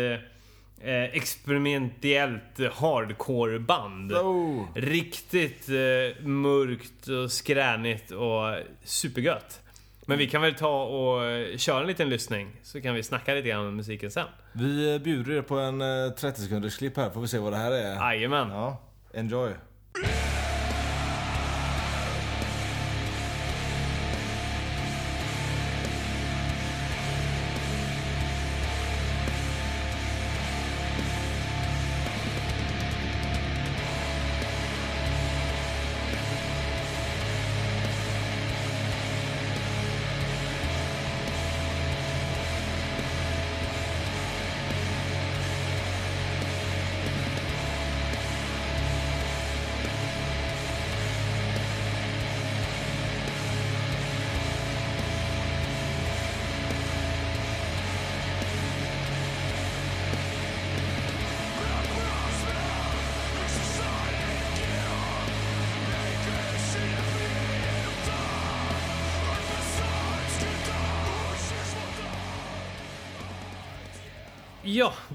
eh, experimentellt hardcore-band. Oh. Riktigt eh, mörkt och skränigt och supergött. Men vi kan väl ta och eh, köra en liten lyssning så kan vi snacka lite grann om musiken sen. Vi eh, bjuder er på en eh, 30 sekunders klipp här, får vi se vad det här är. Jajamän. Ja, enjoy.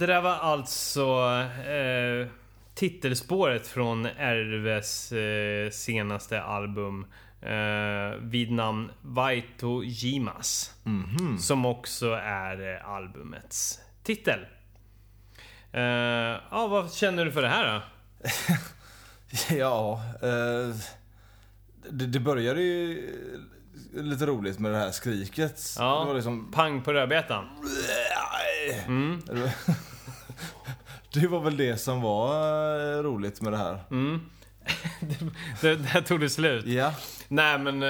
Det där var alltså eh, titelspåret från Erves eh, senaste album eh, vid namn Vaito Jimas. Mhm. Som också är eh, albumets titel. Eh, ja, vad känner du för det här då? Ja, eh, det, det började ju lite roligt med det här skriket. Ja. Det var liksom... Pang på rödbetan. Mm. Det var väl det som var eh, roligt med det här. Mm. det, där tog det slut. Ja. Nej men eh,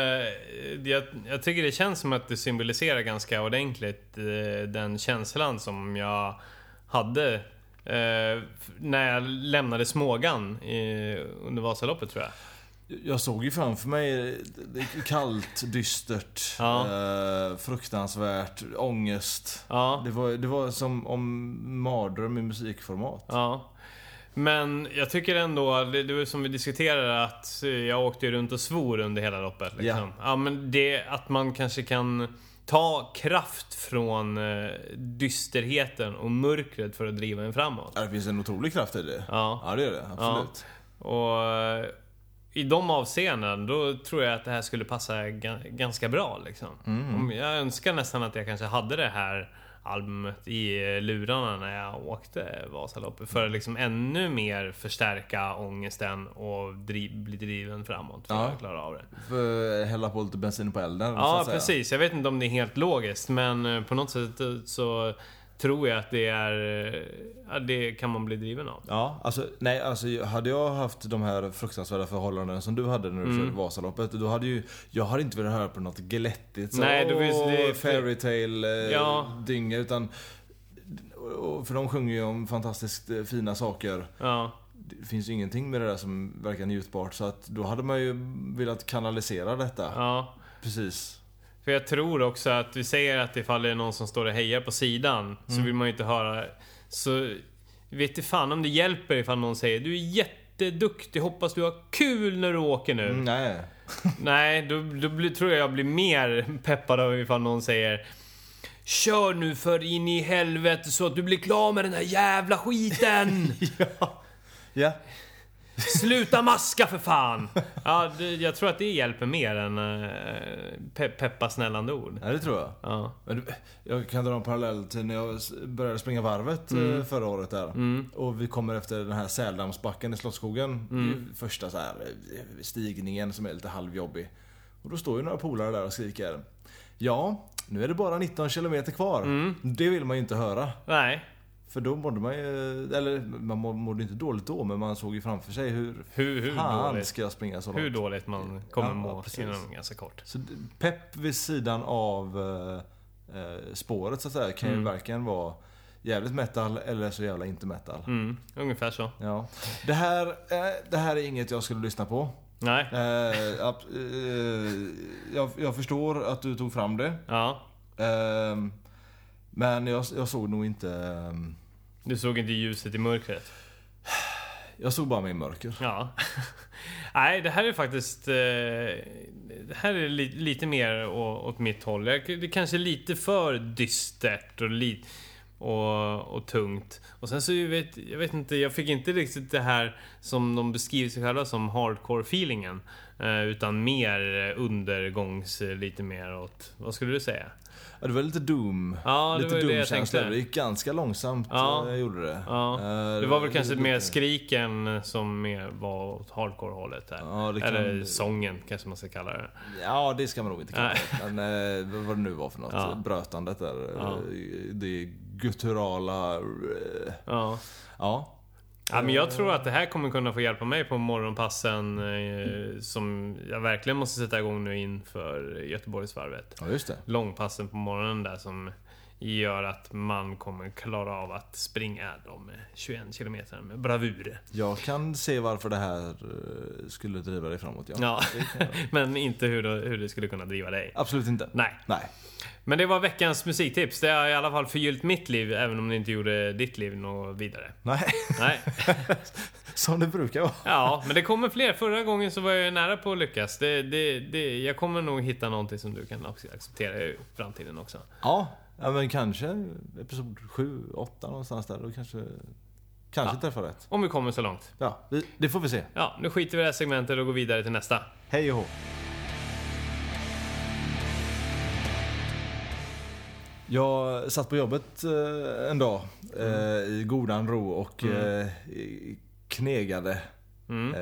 jag, jag tycker det känns som att det symboliserar ganska ordentligt eh, den känslan som jag hade när jag lämnade Smågan under Vasaloppet tror jag. Jag såg ju framför mig det- kallt, dystert, Ja. eh, fruktansvärt, ångest. Ja, Det var, det var som om mardröm i musikformat. ja. Men jag tycker ändå, det, det var som vi diskuterade att eh, jag åkte runt och svor under hela loppet. Liksom. Ja. men det att man kanske kan ta kraft från eh, dysterheten och mörkret för att driva en framåt. Ja, Det finns en otrolig kraft i det. Ja. Ja, det är det. Absolut. Och eh, i de avseenden, då tror jag att det här skulle passa ga- ganska bra liksom. Om jag önskar nästan att jag kanske hade det här albumet i eh, lurarna när jag åkte Vasaloppet. För att liksom ännu mer förstärka ångesten och driv, bli driven framåt. För Ja. att klara av det. För hälla på lite bensin på elden. Ja, att precis. Jag vet inte om det är helt logiskt, men eh, på något sätt eh, så tror jag att det är... eh, Ja, det kan man bli driven av. Ja, alltså, nej, alltså hade jag haft de här fruktansvärda förhållanden som du hade när du Mm. körde Vasaloppet, då hade ju... Jag hade inte velat höra på något glättigt så, Nej, då finns det- åh, fairytale eh, Ja. utan... För de sjunger ju om fantastiskt eh, fina saker. Ja. Det finns ju ingenting med det där som verkar njutbart, så att då hade man ju velat kanalisera detta. Ja. Precis. För jag tror också att vi säger att ifall det är någon som står och hejar på sidan så vill man ju inte höra... Så vet du fan om det hjälper ifall någon säger du är jätteduktig, hoppas du har kul när du åker nu. Mm, nej. Nej, då, då blir, tror jag jag blir mer peppad av ifall någon säger Kör nu för in i helvete så att du blir klar med den här jävla skiten! Ja. Sluta maska för fan! Ja, det, jag tror att det hjälper mer än uh, pe peppa smällande ord. ja, det tror jag. Ja. Jag kan dra en parallell till när jag började springa varvet eh, förra året där. Och vi kommer efter den här Säldammsbacken i Slottsskogen. Ju Första så här eh, stigningen som är lite halvjobbig. Och då står ju några polare där och skriker. Ja, nu är det bara 19 kilometer kvar. Det vill man ju inte höra. Nej, För då mådde man ju, eller man må- mådde inte dåligt då, men man såg ju framför sig hur, hur, hur fan dåligt? ska jag springa så långt? Hur dåligt man kommer Ja, må precis. inom ganska kort. Så pepp vid sidan av eh, eh, spåret så att säga kan ju verkligen vara jävligt metal eller så jävla inte metal. Mm, ungefär så. Ja. Det, här, eh, det här är inget jag skulle lyssna på. Nej. Eh, ab- eh, jag, jag förstår att du tog fram det. Ja. Ehm, men jag, jag såg nog inte... Du såg inte ljuset i mörkret. Jag såg bara mig i mörker. Ja. Nej, det här är faktiskt... Eh, det här är li, lite mer åt mitt håll. Det är kanske lite för dystert och, li, och, och tungt. Och sen så jag vet jag vet inte, jag fick inte riktigt det här som de beskriver sig själva som hardcore-feelingen. Eh, utan mer undergångs, eh, lite mer åt... Vad skulle du säga? Ja, det var lite Doom. Ja, det lite var det Doom-känsla. tänkte. Det gick ganska långsamt. Ja. Ja. Jag gjorde det. Ja. Eh, Det var väl kanske lite- mer skriken som mer var åt hardcore-hållet där. Ja, det kan- Eller sången kanske man ska kalla det. Ja, det ska man nog inte kalla det. Men eh, vad det nu var för något. Ja. Brötandet där. Eh, Det gutturala... eh, Ja. Ja. Ja, men jag tror att det här kommer kunna få hjälpa mig på morgonpassen eh, som jag verkligen måste sätta igång nu inför Göteborgsvarvet. Ja, just det. Långpassen på morgonen där som gör att man kommer klara av att springa de 21 kilometerna med bravur. Jag kan se varför det här eh, skulle driva dig framåt. Ja. Ja, men inte hur det, hur det skulle kunna driva dig. Absolut inte. Nej. Nej. Men det var veckans musiktips. Det har i alla fall förgyllt mitt liv, även om det inte gjorde ditt liv något vidare. Nej. Nej. Som det brukar vara. Ja, men det kommer fler. Förra gången så var jag nära på att lyckas. Det, det, det, jag kommer nog hitta någonting som du kan acceptera i framtiden också. Ja. Ja, men kanske episod 7, 8 någonstans där. Då kanske... Kanske Ja. träffar rätt. Om vi kommer så långt. Ja, vi, det får vi se. Ja, nu skiter vi i det här segmentet och går vidare till nästa. Hej och hå. Jag satt på jobbet eh, en dag eh, i godan ro och eh, knegade. Mm.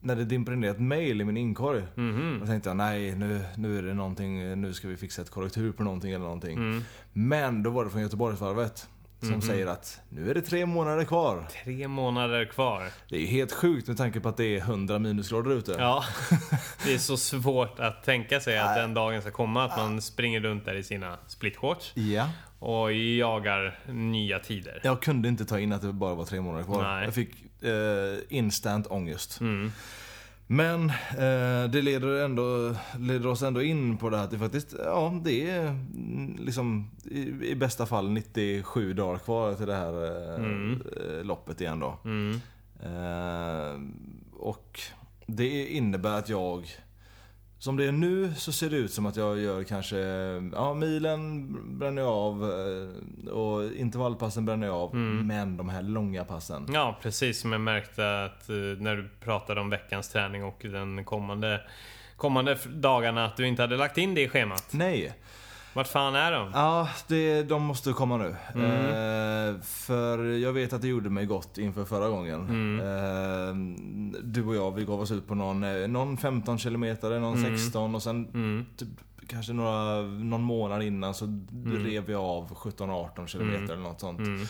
När det dimper ner ett mail i min inkorg. Mhm. Då tänkte jag nej nu, nu är det någonting, nu ska vi fixa ett korrektur på någonting eller någonting. Mm. Men då var det från Göteborgsvarvet. Som säger att nu är det tre månader kvar. Tre månader kvar. Det är ju helt sjukt med tanke på att det är 100 minusgrader ute. Ja, det är så svårt att tänka sig att den dagen ska komma att man springer runt där i sina splitshorts Ja. och jagar nya tider. Jag kunde inte ta in att det bara var tre månader kvar. Nej. Jag fick eh, instant ångest. Mm. Men eh, det leder, ändå, leder oss ändå in på det här att det faktiskt, ja det är mm, liksom i, i bästa fall 97 dagar kvar till det här eh, Mm. eh, loppet igen då. Mm. Eh, och det innebär att jag som det är nu så ser det ut som att jag gör kanske, ja milen bränner jag av eh, och intervallpassen bränner jag av. Mm. Men de här långa passen. Ja, precis som jag märkte att eh, när du pratade om veckans träning och den kommande, kommande dagarna att du inte hade lagt in det i schemat. Nej. Vart fan är de? Ja, det, de måste komma nu. Mm. Eh, för jag vet att det gjorde mig gott inför förra gången. Mm. Eh, du och jag, vi gav oss ut på någon, eh, någon 15 kilometer, någon Mm. 16 och sen Mm. typ, kanske några, någon månad innan så rev vi av 17-18 kilometer Mm. eller något sånt. Mm.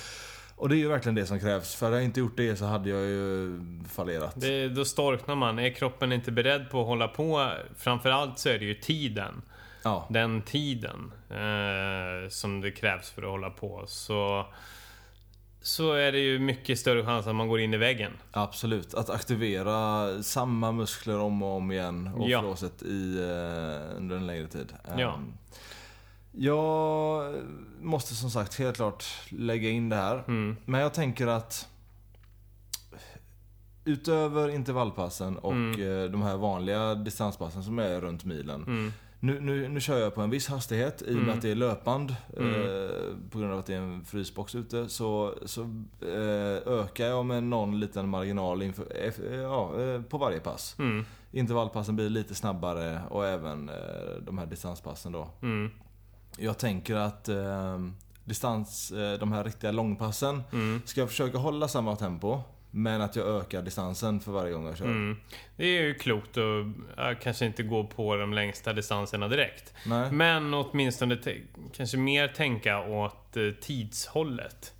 Och det är ju verkligen det som krävs. För hade jag inte gjort det så hade jag ju fallerat. Det, då storknar man. Är kroppen inte beredd på att hålla på? Framförallt så är det ju tiden. Ja. Den tiden eh, som det krävs för att hålla på. Så, så är det ju mycket större chans att man går in i väggen. Absolut. Att aktivera samma muskler om och om igen och Ja. flåset i, eh, under en längre tid. Ja. Ehm, Jag måste som sagt helt klart lägga in det här. Mm. Men jag tänker att utöver intervallpassen och Mm. eh, de här vanliga distanspassen som är runt milen. Mm. Nu, nu, nu kör jag på en viss hastighet i och med Mm. att det är löpand. Mm. Eh, på grund av att det är en frysbox ute. Så, så eh, ökar jag med någon liten marginal inför, eh, ja, eh, på varje pass. Mm. Intervallpassen blir lite snabbare och även eh, de här distanspassen då. Mm. Jag tänker att eh, distans, de här riktiga långpassen Mm. ska jag försöka hålla samma tempo. Men att jag ökar distansen för varje gång jag kör. Mm. Det är ju klokt att ja, kanske inte gå på de längsta distanserna direkt. Nej. Men åtminstone kanske mer tänka åt eh, tidshållet.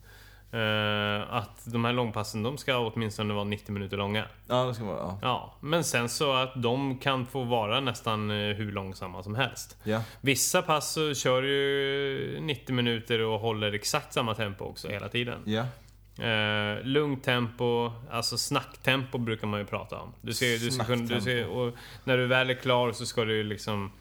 Eh, att de här långpassen, de ska åtminstone vara 90 minuter långa. Ja, det ska vara. Ja. Ja, men sen så att de kan få vara nästan eh, hur långsamma som helst. Ja. Vissa pass så kör du 90 minuter och håller exakt samma tempo också hela tiden. Ja. Eh, lugnt tempo, alltså snacktempo brukar man ju prata om. Du ser, du ska kunna, du ser, och när du väl är klar så ska du liksom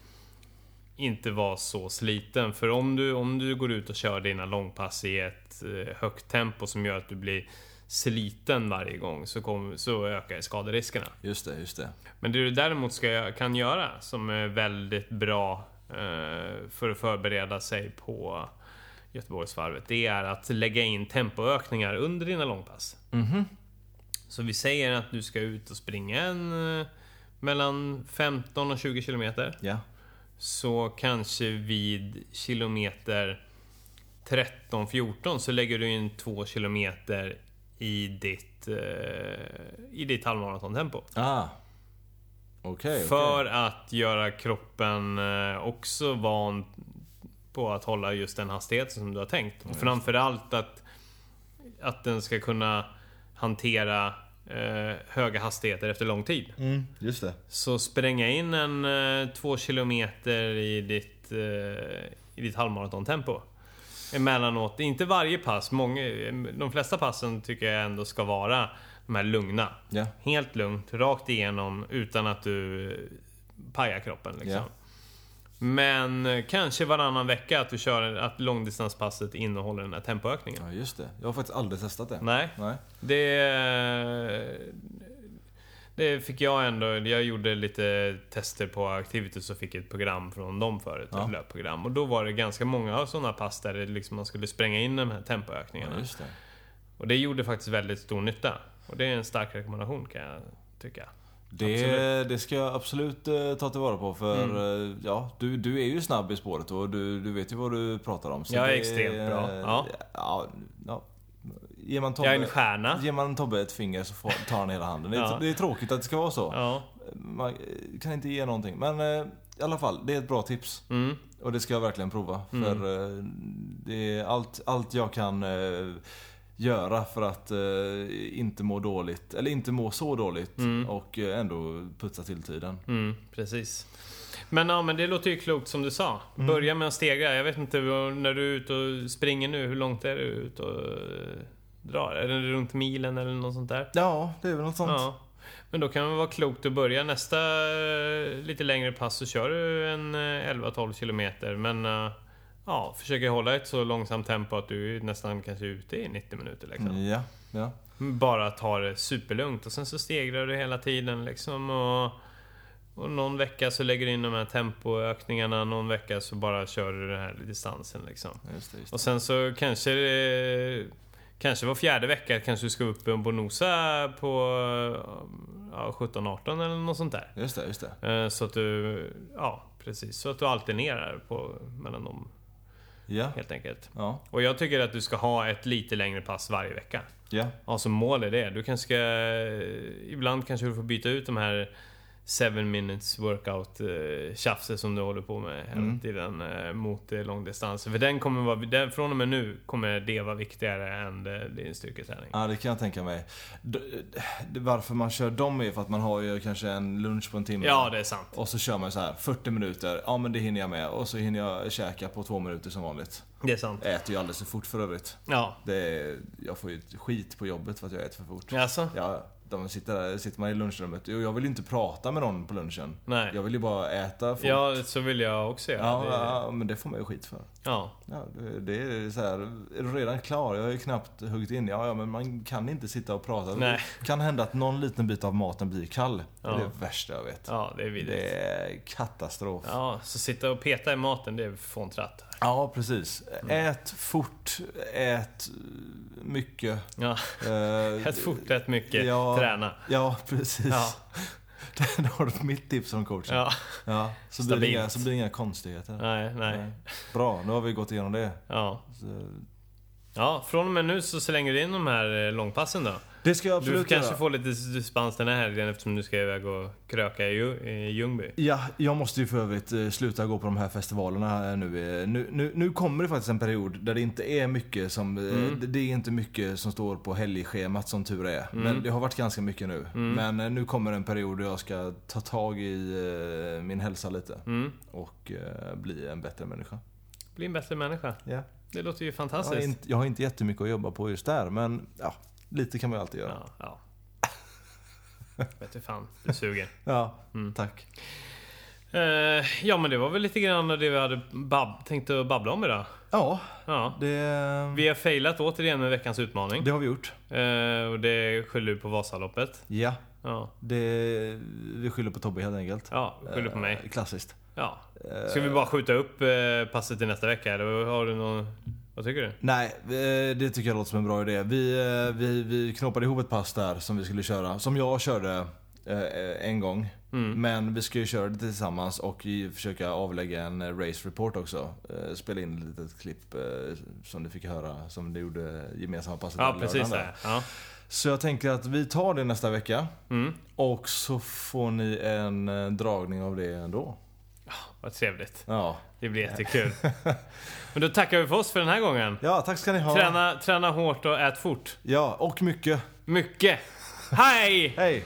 inte vara så sliten. För om du, om du går ut och kör dina långpass i ett eh, högt tempo som gör att du blir sliten varje gång så, kom, så ökar skaderiskerna. Just det, just det. Men det du däremot ska, kan göra som är väldigt bra eh, för att förbereda sig på Göteborgsvarvet, det är att lägga in tempoökningar under dina långpass. Mhm. Så vi säger att du ska ut och springa en, eh, mellan 15 och 20 kilometer. Ja. Så kanske vid kilometer 13-14 så lägger du in 2 kilometer i ditt, eh, i ditt halvmaratontempo. Ah. Okej. För att göra kroppen eh, också van på att hålla just den hastigheten som du har tänkt. Och framförallt att, att den ska kunna hantera eh, höga hastigheter efter lång tid. Mm, just det. Så spränga in en eh, två kilometer i ditt, eh, i ditt halvmaratontempo. Emellanåt, inte varje pass, många, de flesta passen tycker jag ändå ska vara de här lugna. Ja. Helt lugnt, rakt igenom utan att du eh, pajar kroppen. Liksom. Ja. Men kanske varannan vecka att du kör att långdistanspasset innehåller den här tempoökningen. ja, just det. Jag har faktiskt aldrig testat det. Nej, Nej. det... Det fick jag ändå. Jag gjorde lite tester på Activities och fick ett program från dem förut. Ja. Ett löpprogram. Och då var det ganska många sådana pass där liksom man skulle spränga in de här tempoökningarna. Ja, just det. och det gjorde faktiskt väldigt stor nytta. Och det är en stark rekommendation kan jag tycka. Det, Absolut. det ska jag absolut eh, ta tillvara på för Mm. eh, ja, du, du är ju snabb i spåret och du, du vet ju vad du pratar om. Så Jag är extremt bra, ja. ja, ja. Ger man Jag är en Tobbe, stjärna. ger man Tobbe ett finger så får, tar han hela handen. Det är, Ja. det är tråkigt att det ska vara så. Ja. Man eh, kan inte ge någonting. Men eh, i alla fall, det är ett bra tips. Mm. Och det ska jag verkligen prova. Mm. För eh, det är allt, allt jag kan eh, göra för att eh, inte må dåligt. Eller inte må så dåligt. Mm. Och eh, ändå putsa till tiden. Mm, precis. Men, ja, men det låter ju klokt som du sa. Mm. Börja med att stegra. Jag vet inte, när du är ute och springer nu, hur långt är du ute och eh, drar? Är det runt milen eller något sånt där? Ja, det är väl något sånt. Ja. Men då kan det vara klokt att börja nästa eh, lite längre pass så kör du en eh, 11-12 kilometer. Men ja, försöker hålla ett så långsamt tempo att du är nästan kanske ute i 90 minuter. Liksom. Ja, ja. Bara ta det superlugnt och sen så stegrar du hela tiden liksom. Och, och någon vecka så lägger du in de här tempoökningarna, någon vecka så bara kör du den här distansen liksom. Just det, just det. Och sen så kanske Kanske var fjärde vecka kanske du ska upp och nosa på ja, 17-18 eller något sånt där. Just det, just det. Eh, Så att du, ja precis, så att du alternerar på, mellan dem Ja, helt enkelt. ja, Och jag tycker att du ska ha ett lite längre pass varje vecka. ja. Ja, som mål är det. Du kanske ska... Ibland kanske du får byta ut de här 7 minutes workout eh, tjafset som du håller på med hela Mm. tiden eh, mot eh, långdistans. För den kommer vara, den, från och med nu kommer det vara viktigare än din styrketräning. Ja, det kan jag tänka mig. Varför man kör dem är för att man har ju kanske en lunch på en timme. Ja, det är sant. Och så kör man så här 40 minuter. Ja, men det hinner jag med. Och så hinner jag käka på två minuter som vanligt. Det är sant. Jag äter ju alldeles för fort för övrigt. Ja. Det är, jag får ju skit på jobbet för att jag äter för fort. Alltså? Ja, de sitter där, sitter man i lunchrummet. Och jag vill ju inte prata med någon på lunchen. Nej. Jag vill ju bara äta fort. Ja, så vill jag också göra. Ja, det, ja, men det får man ju skit för. ja. Ja, det, är så här, är du redan klar? Jag har ju knappt huggit in. Ja, ja, men man kan inte sitta och prata. Nej. Det kan hända att någon liten bit av maten blir kall. Ja. Det är det värsta jag vet. ja, det är vidrigt. Det är katastrof. Ja, Ja, så sitta och peta i maten, det är fåntratt. Precis. Mm. Ät fort, ät mycket. Ja, Eh, ät fort, ät mycket, Ja. träna. Ja, precis. Ja. Där har du mitt tips som coachen. Ja, Ja, så, blir det inga, så blir det inga konstigheter. nej, nej. Bra, nu har vi gått igenom det. Ja. Så, Ja, från och med nu så slänger du in de här eh, långpassen då. Det ska jag Du absolut kanske göra. får lite dispens den här helgen eftersom du ska iväg och kröka i, Ju- i Ljungby. Ja, jag måste ju för övrigt eh, sluta gå på de här festivalerna nu. Eh, nu. Nu, nu kommer det faktiskt en period där det inte är mycket som... eh, Mm. Det, det är inte mycket som står på helgschemat som tur är. Mm. Men det har varit ganska mycket nu. Mm. Men nu kommer en period då jag ska ta tag i min hälsa lite. Mm. Och bli en bättre människa. Bli en bättre människa. Ja. Det låter ju Jag, har fantastiskt. inte, jag har inte jättemycket att jobba på just där, men ja, lite kan man ju alltid göra. Ja, ja. Vet du fan, du suger. Ja, Mm. tack. Eh, ja men det var väl lite grann det vi hade bab- tänkt att babbla om idag. Ja, Ja. det, Vi har failat återigen med veckans utmaning. det har vi gjort. Eh, och det skyller på Vasaloppet. Ja, Ja, det, vi skyller på Tobbe helt enkelt. ja skyller på mig. Eh, Klassiskt. Ja. Eh, Ska vi bara skjuta upp eh, passet till nästa vecka eller har du någon... Vad tycker du? Nej, eh, det tycker jag låter som en bra idé. Vi, eh, vi, vi knoppade ihop ett pass där som vi skulle köra. Som jag körde eh, en gång. Mm. Men vi ska ju köra det tillsammans och försöka avlägga en race report också. Spela in ett litet klipp som du fick höra som du gjorde gemensamma passet Ja, precis det. Ja. Så jag tänker att vi tar det nästa vecka. Mm. Och så får ni en dragning av det ändå. Vad trevligt. Ja, Det blir jättekul. Men då tackar vi för oss för den här gången. ja tack ska ni ha. Träna, träna hårt och ät fort. Ja, och mycket. Mycket. Hej! Hej!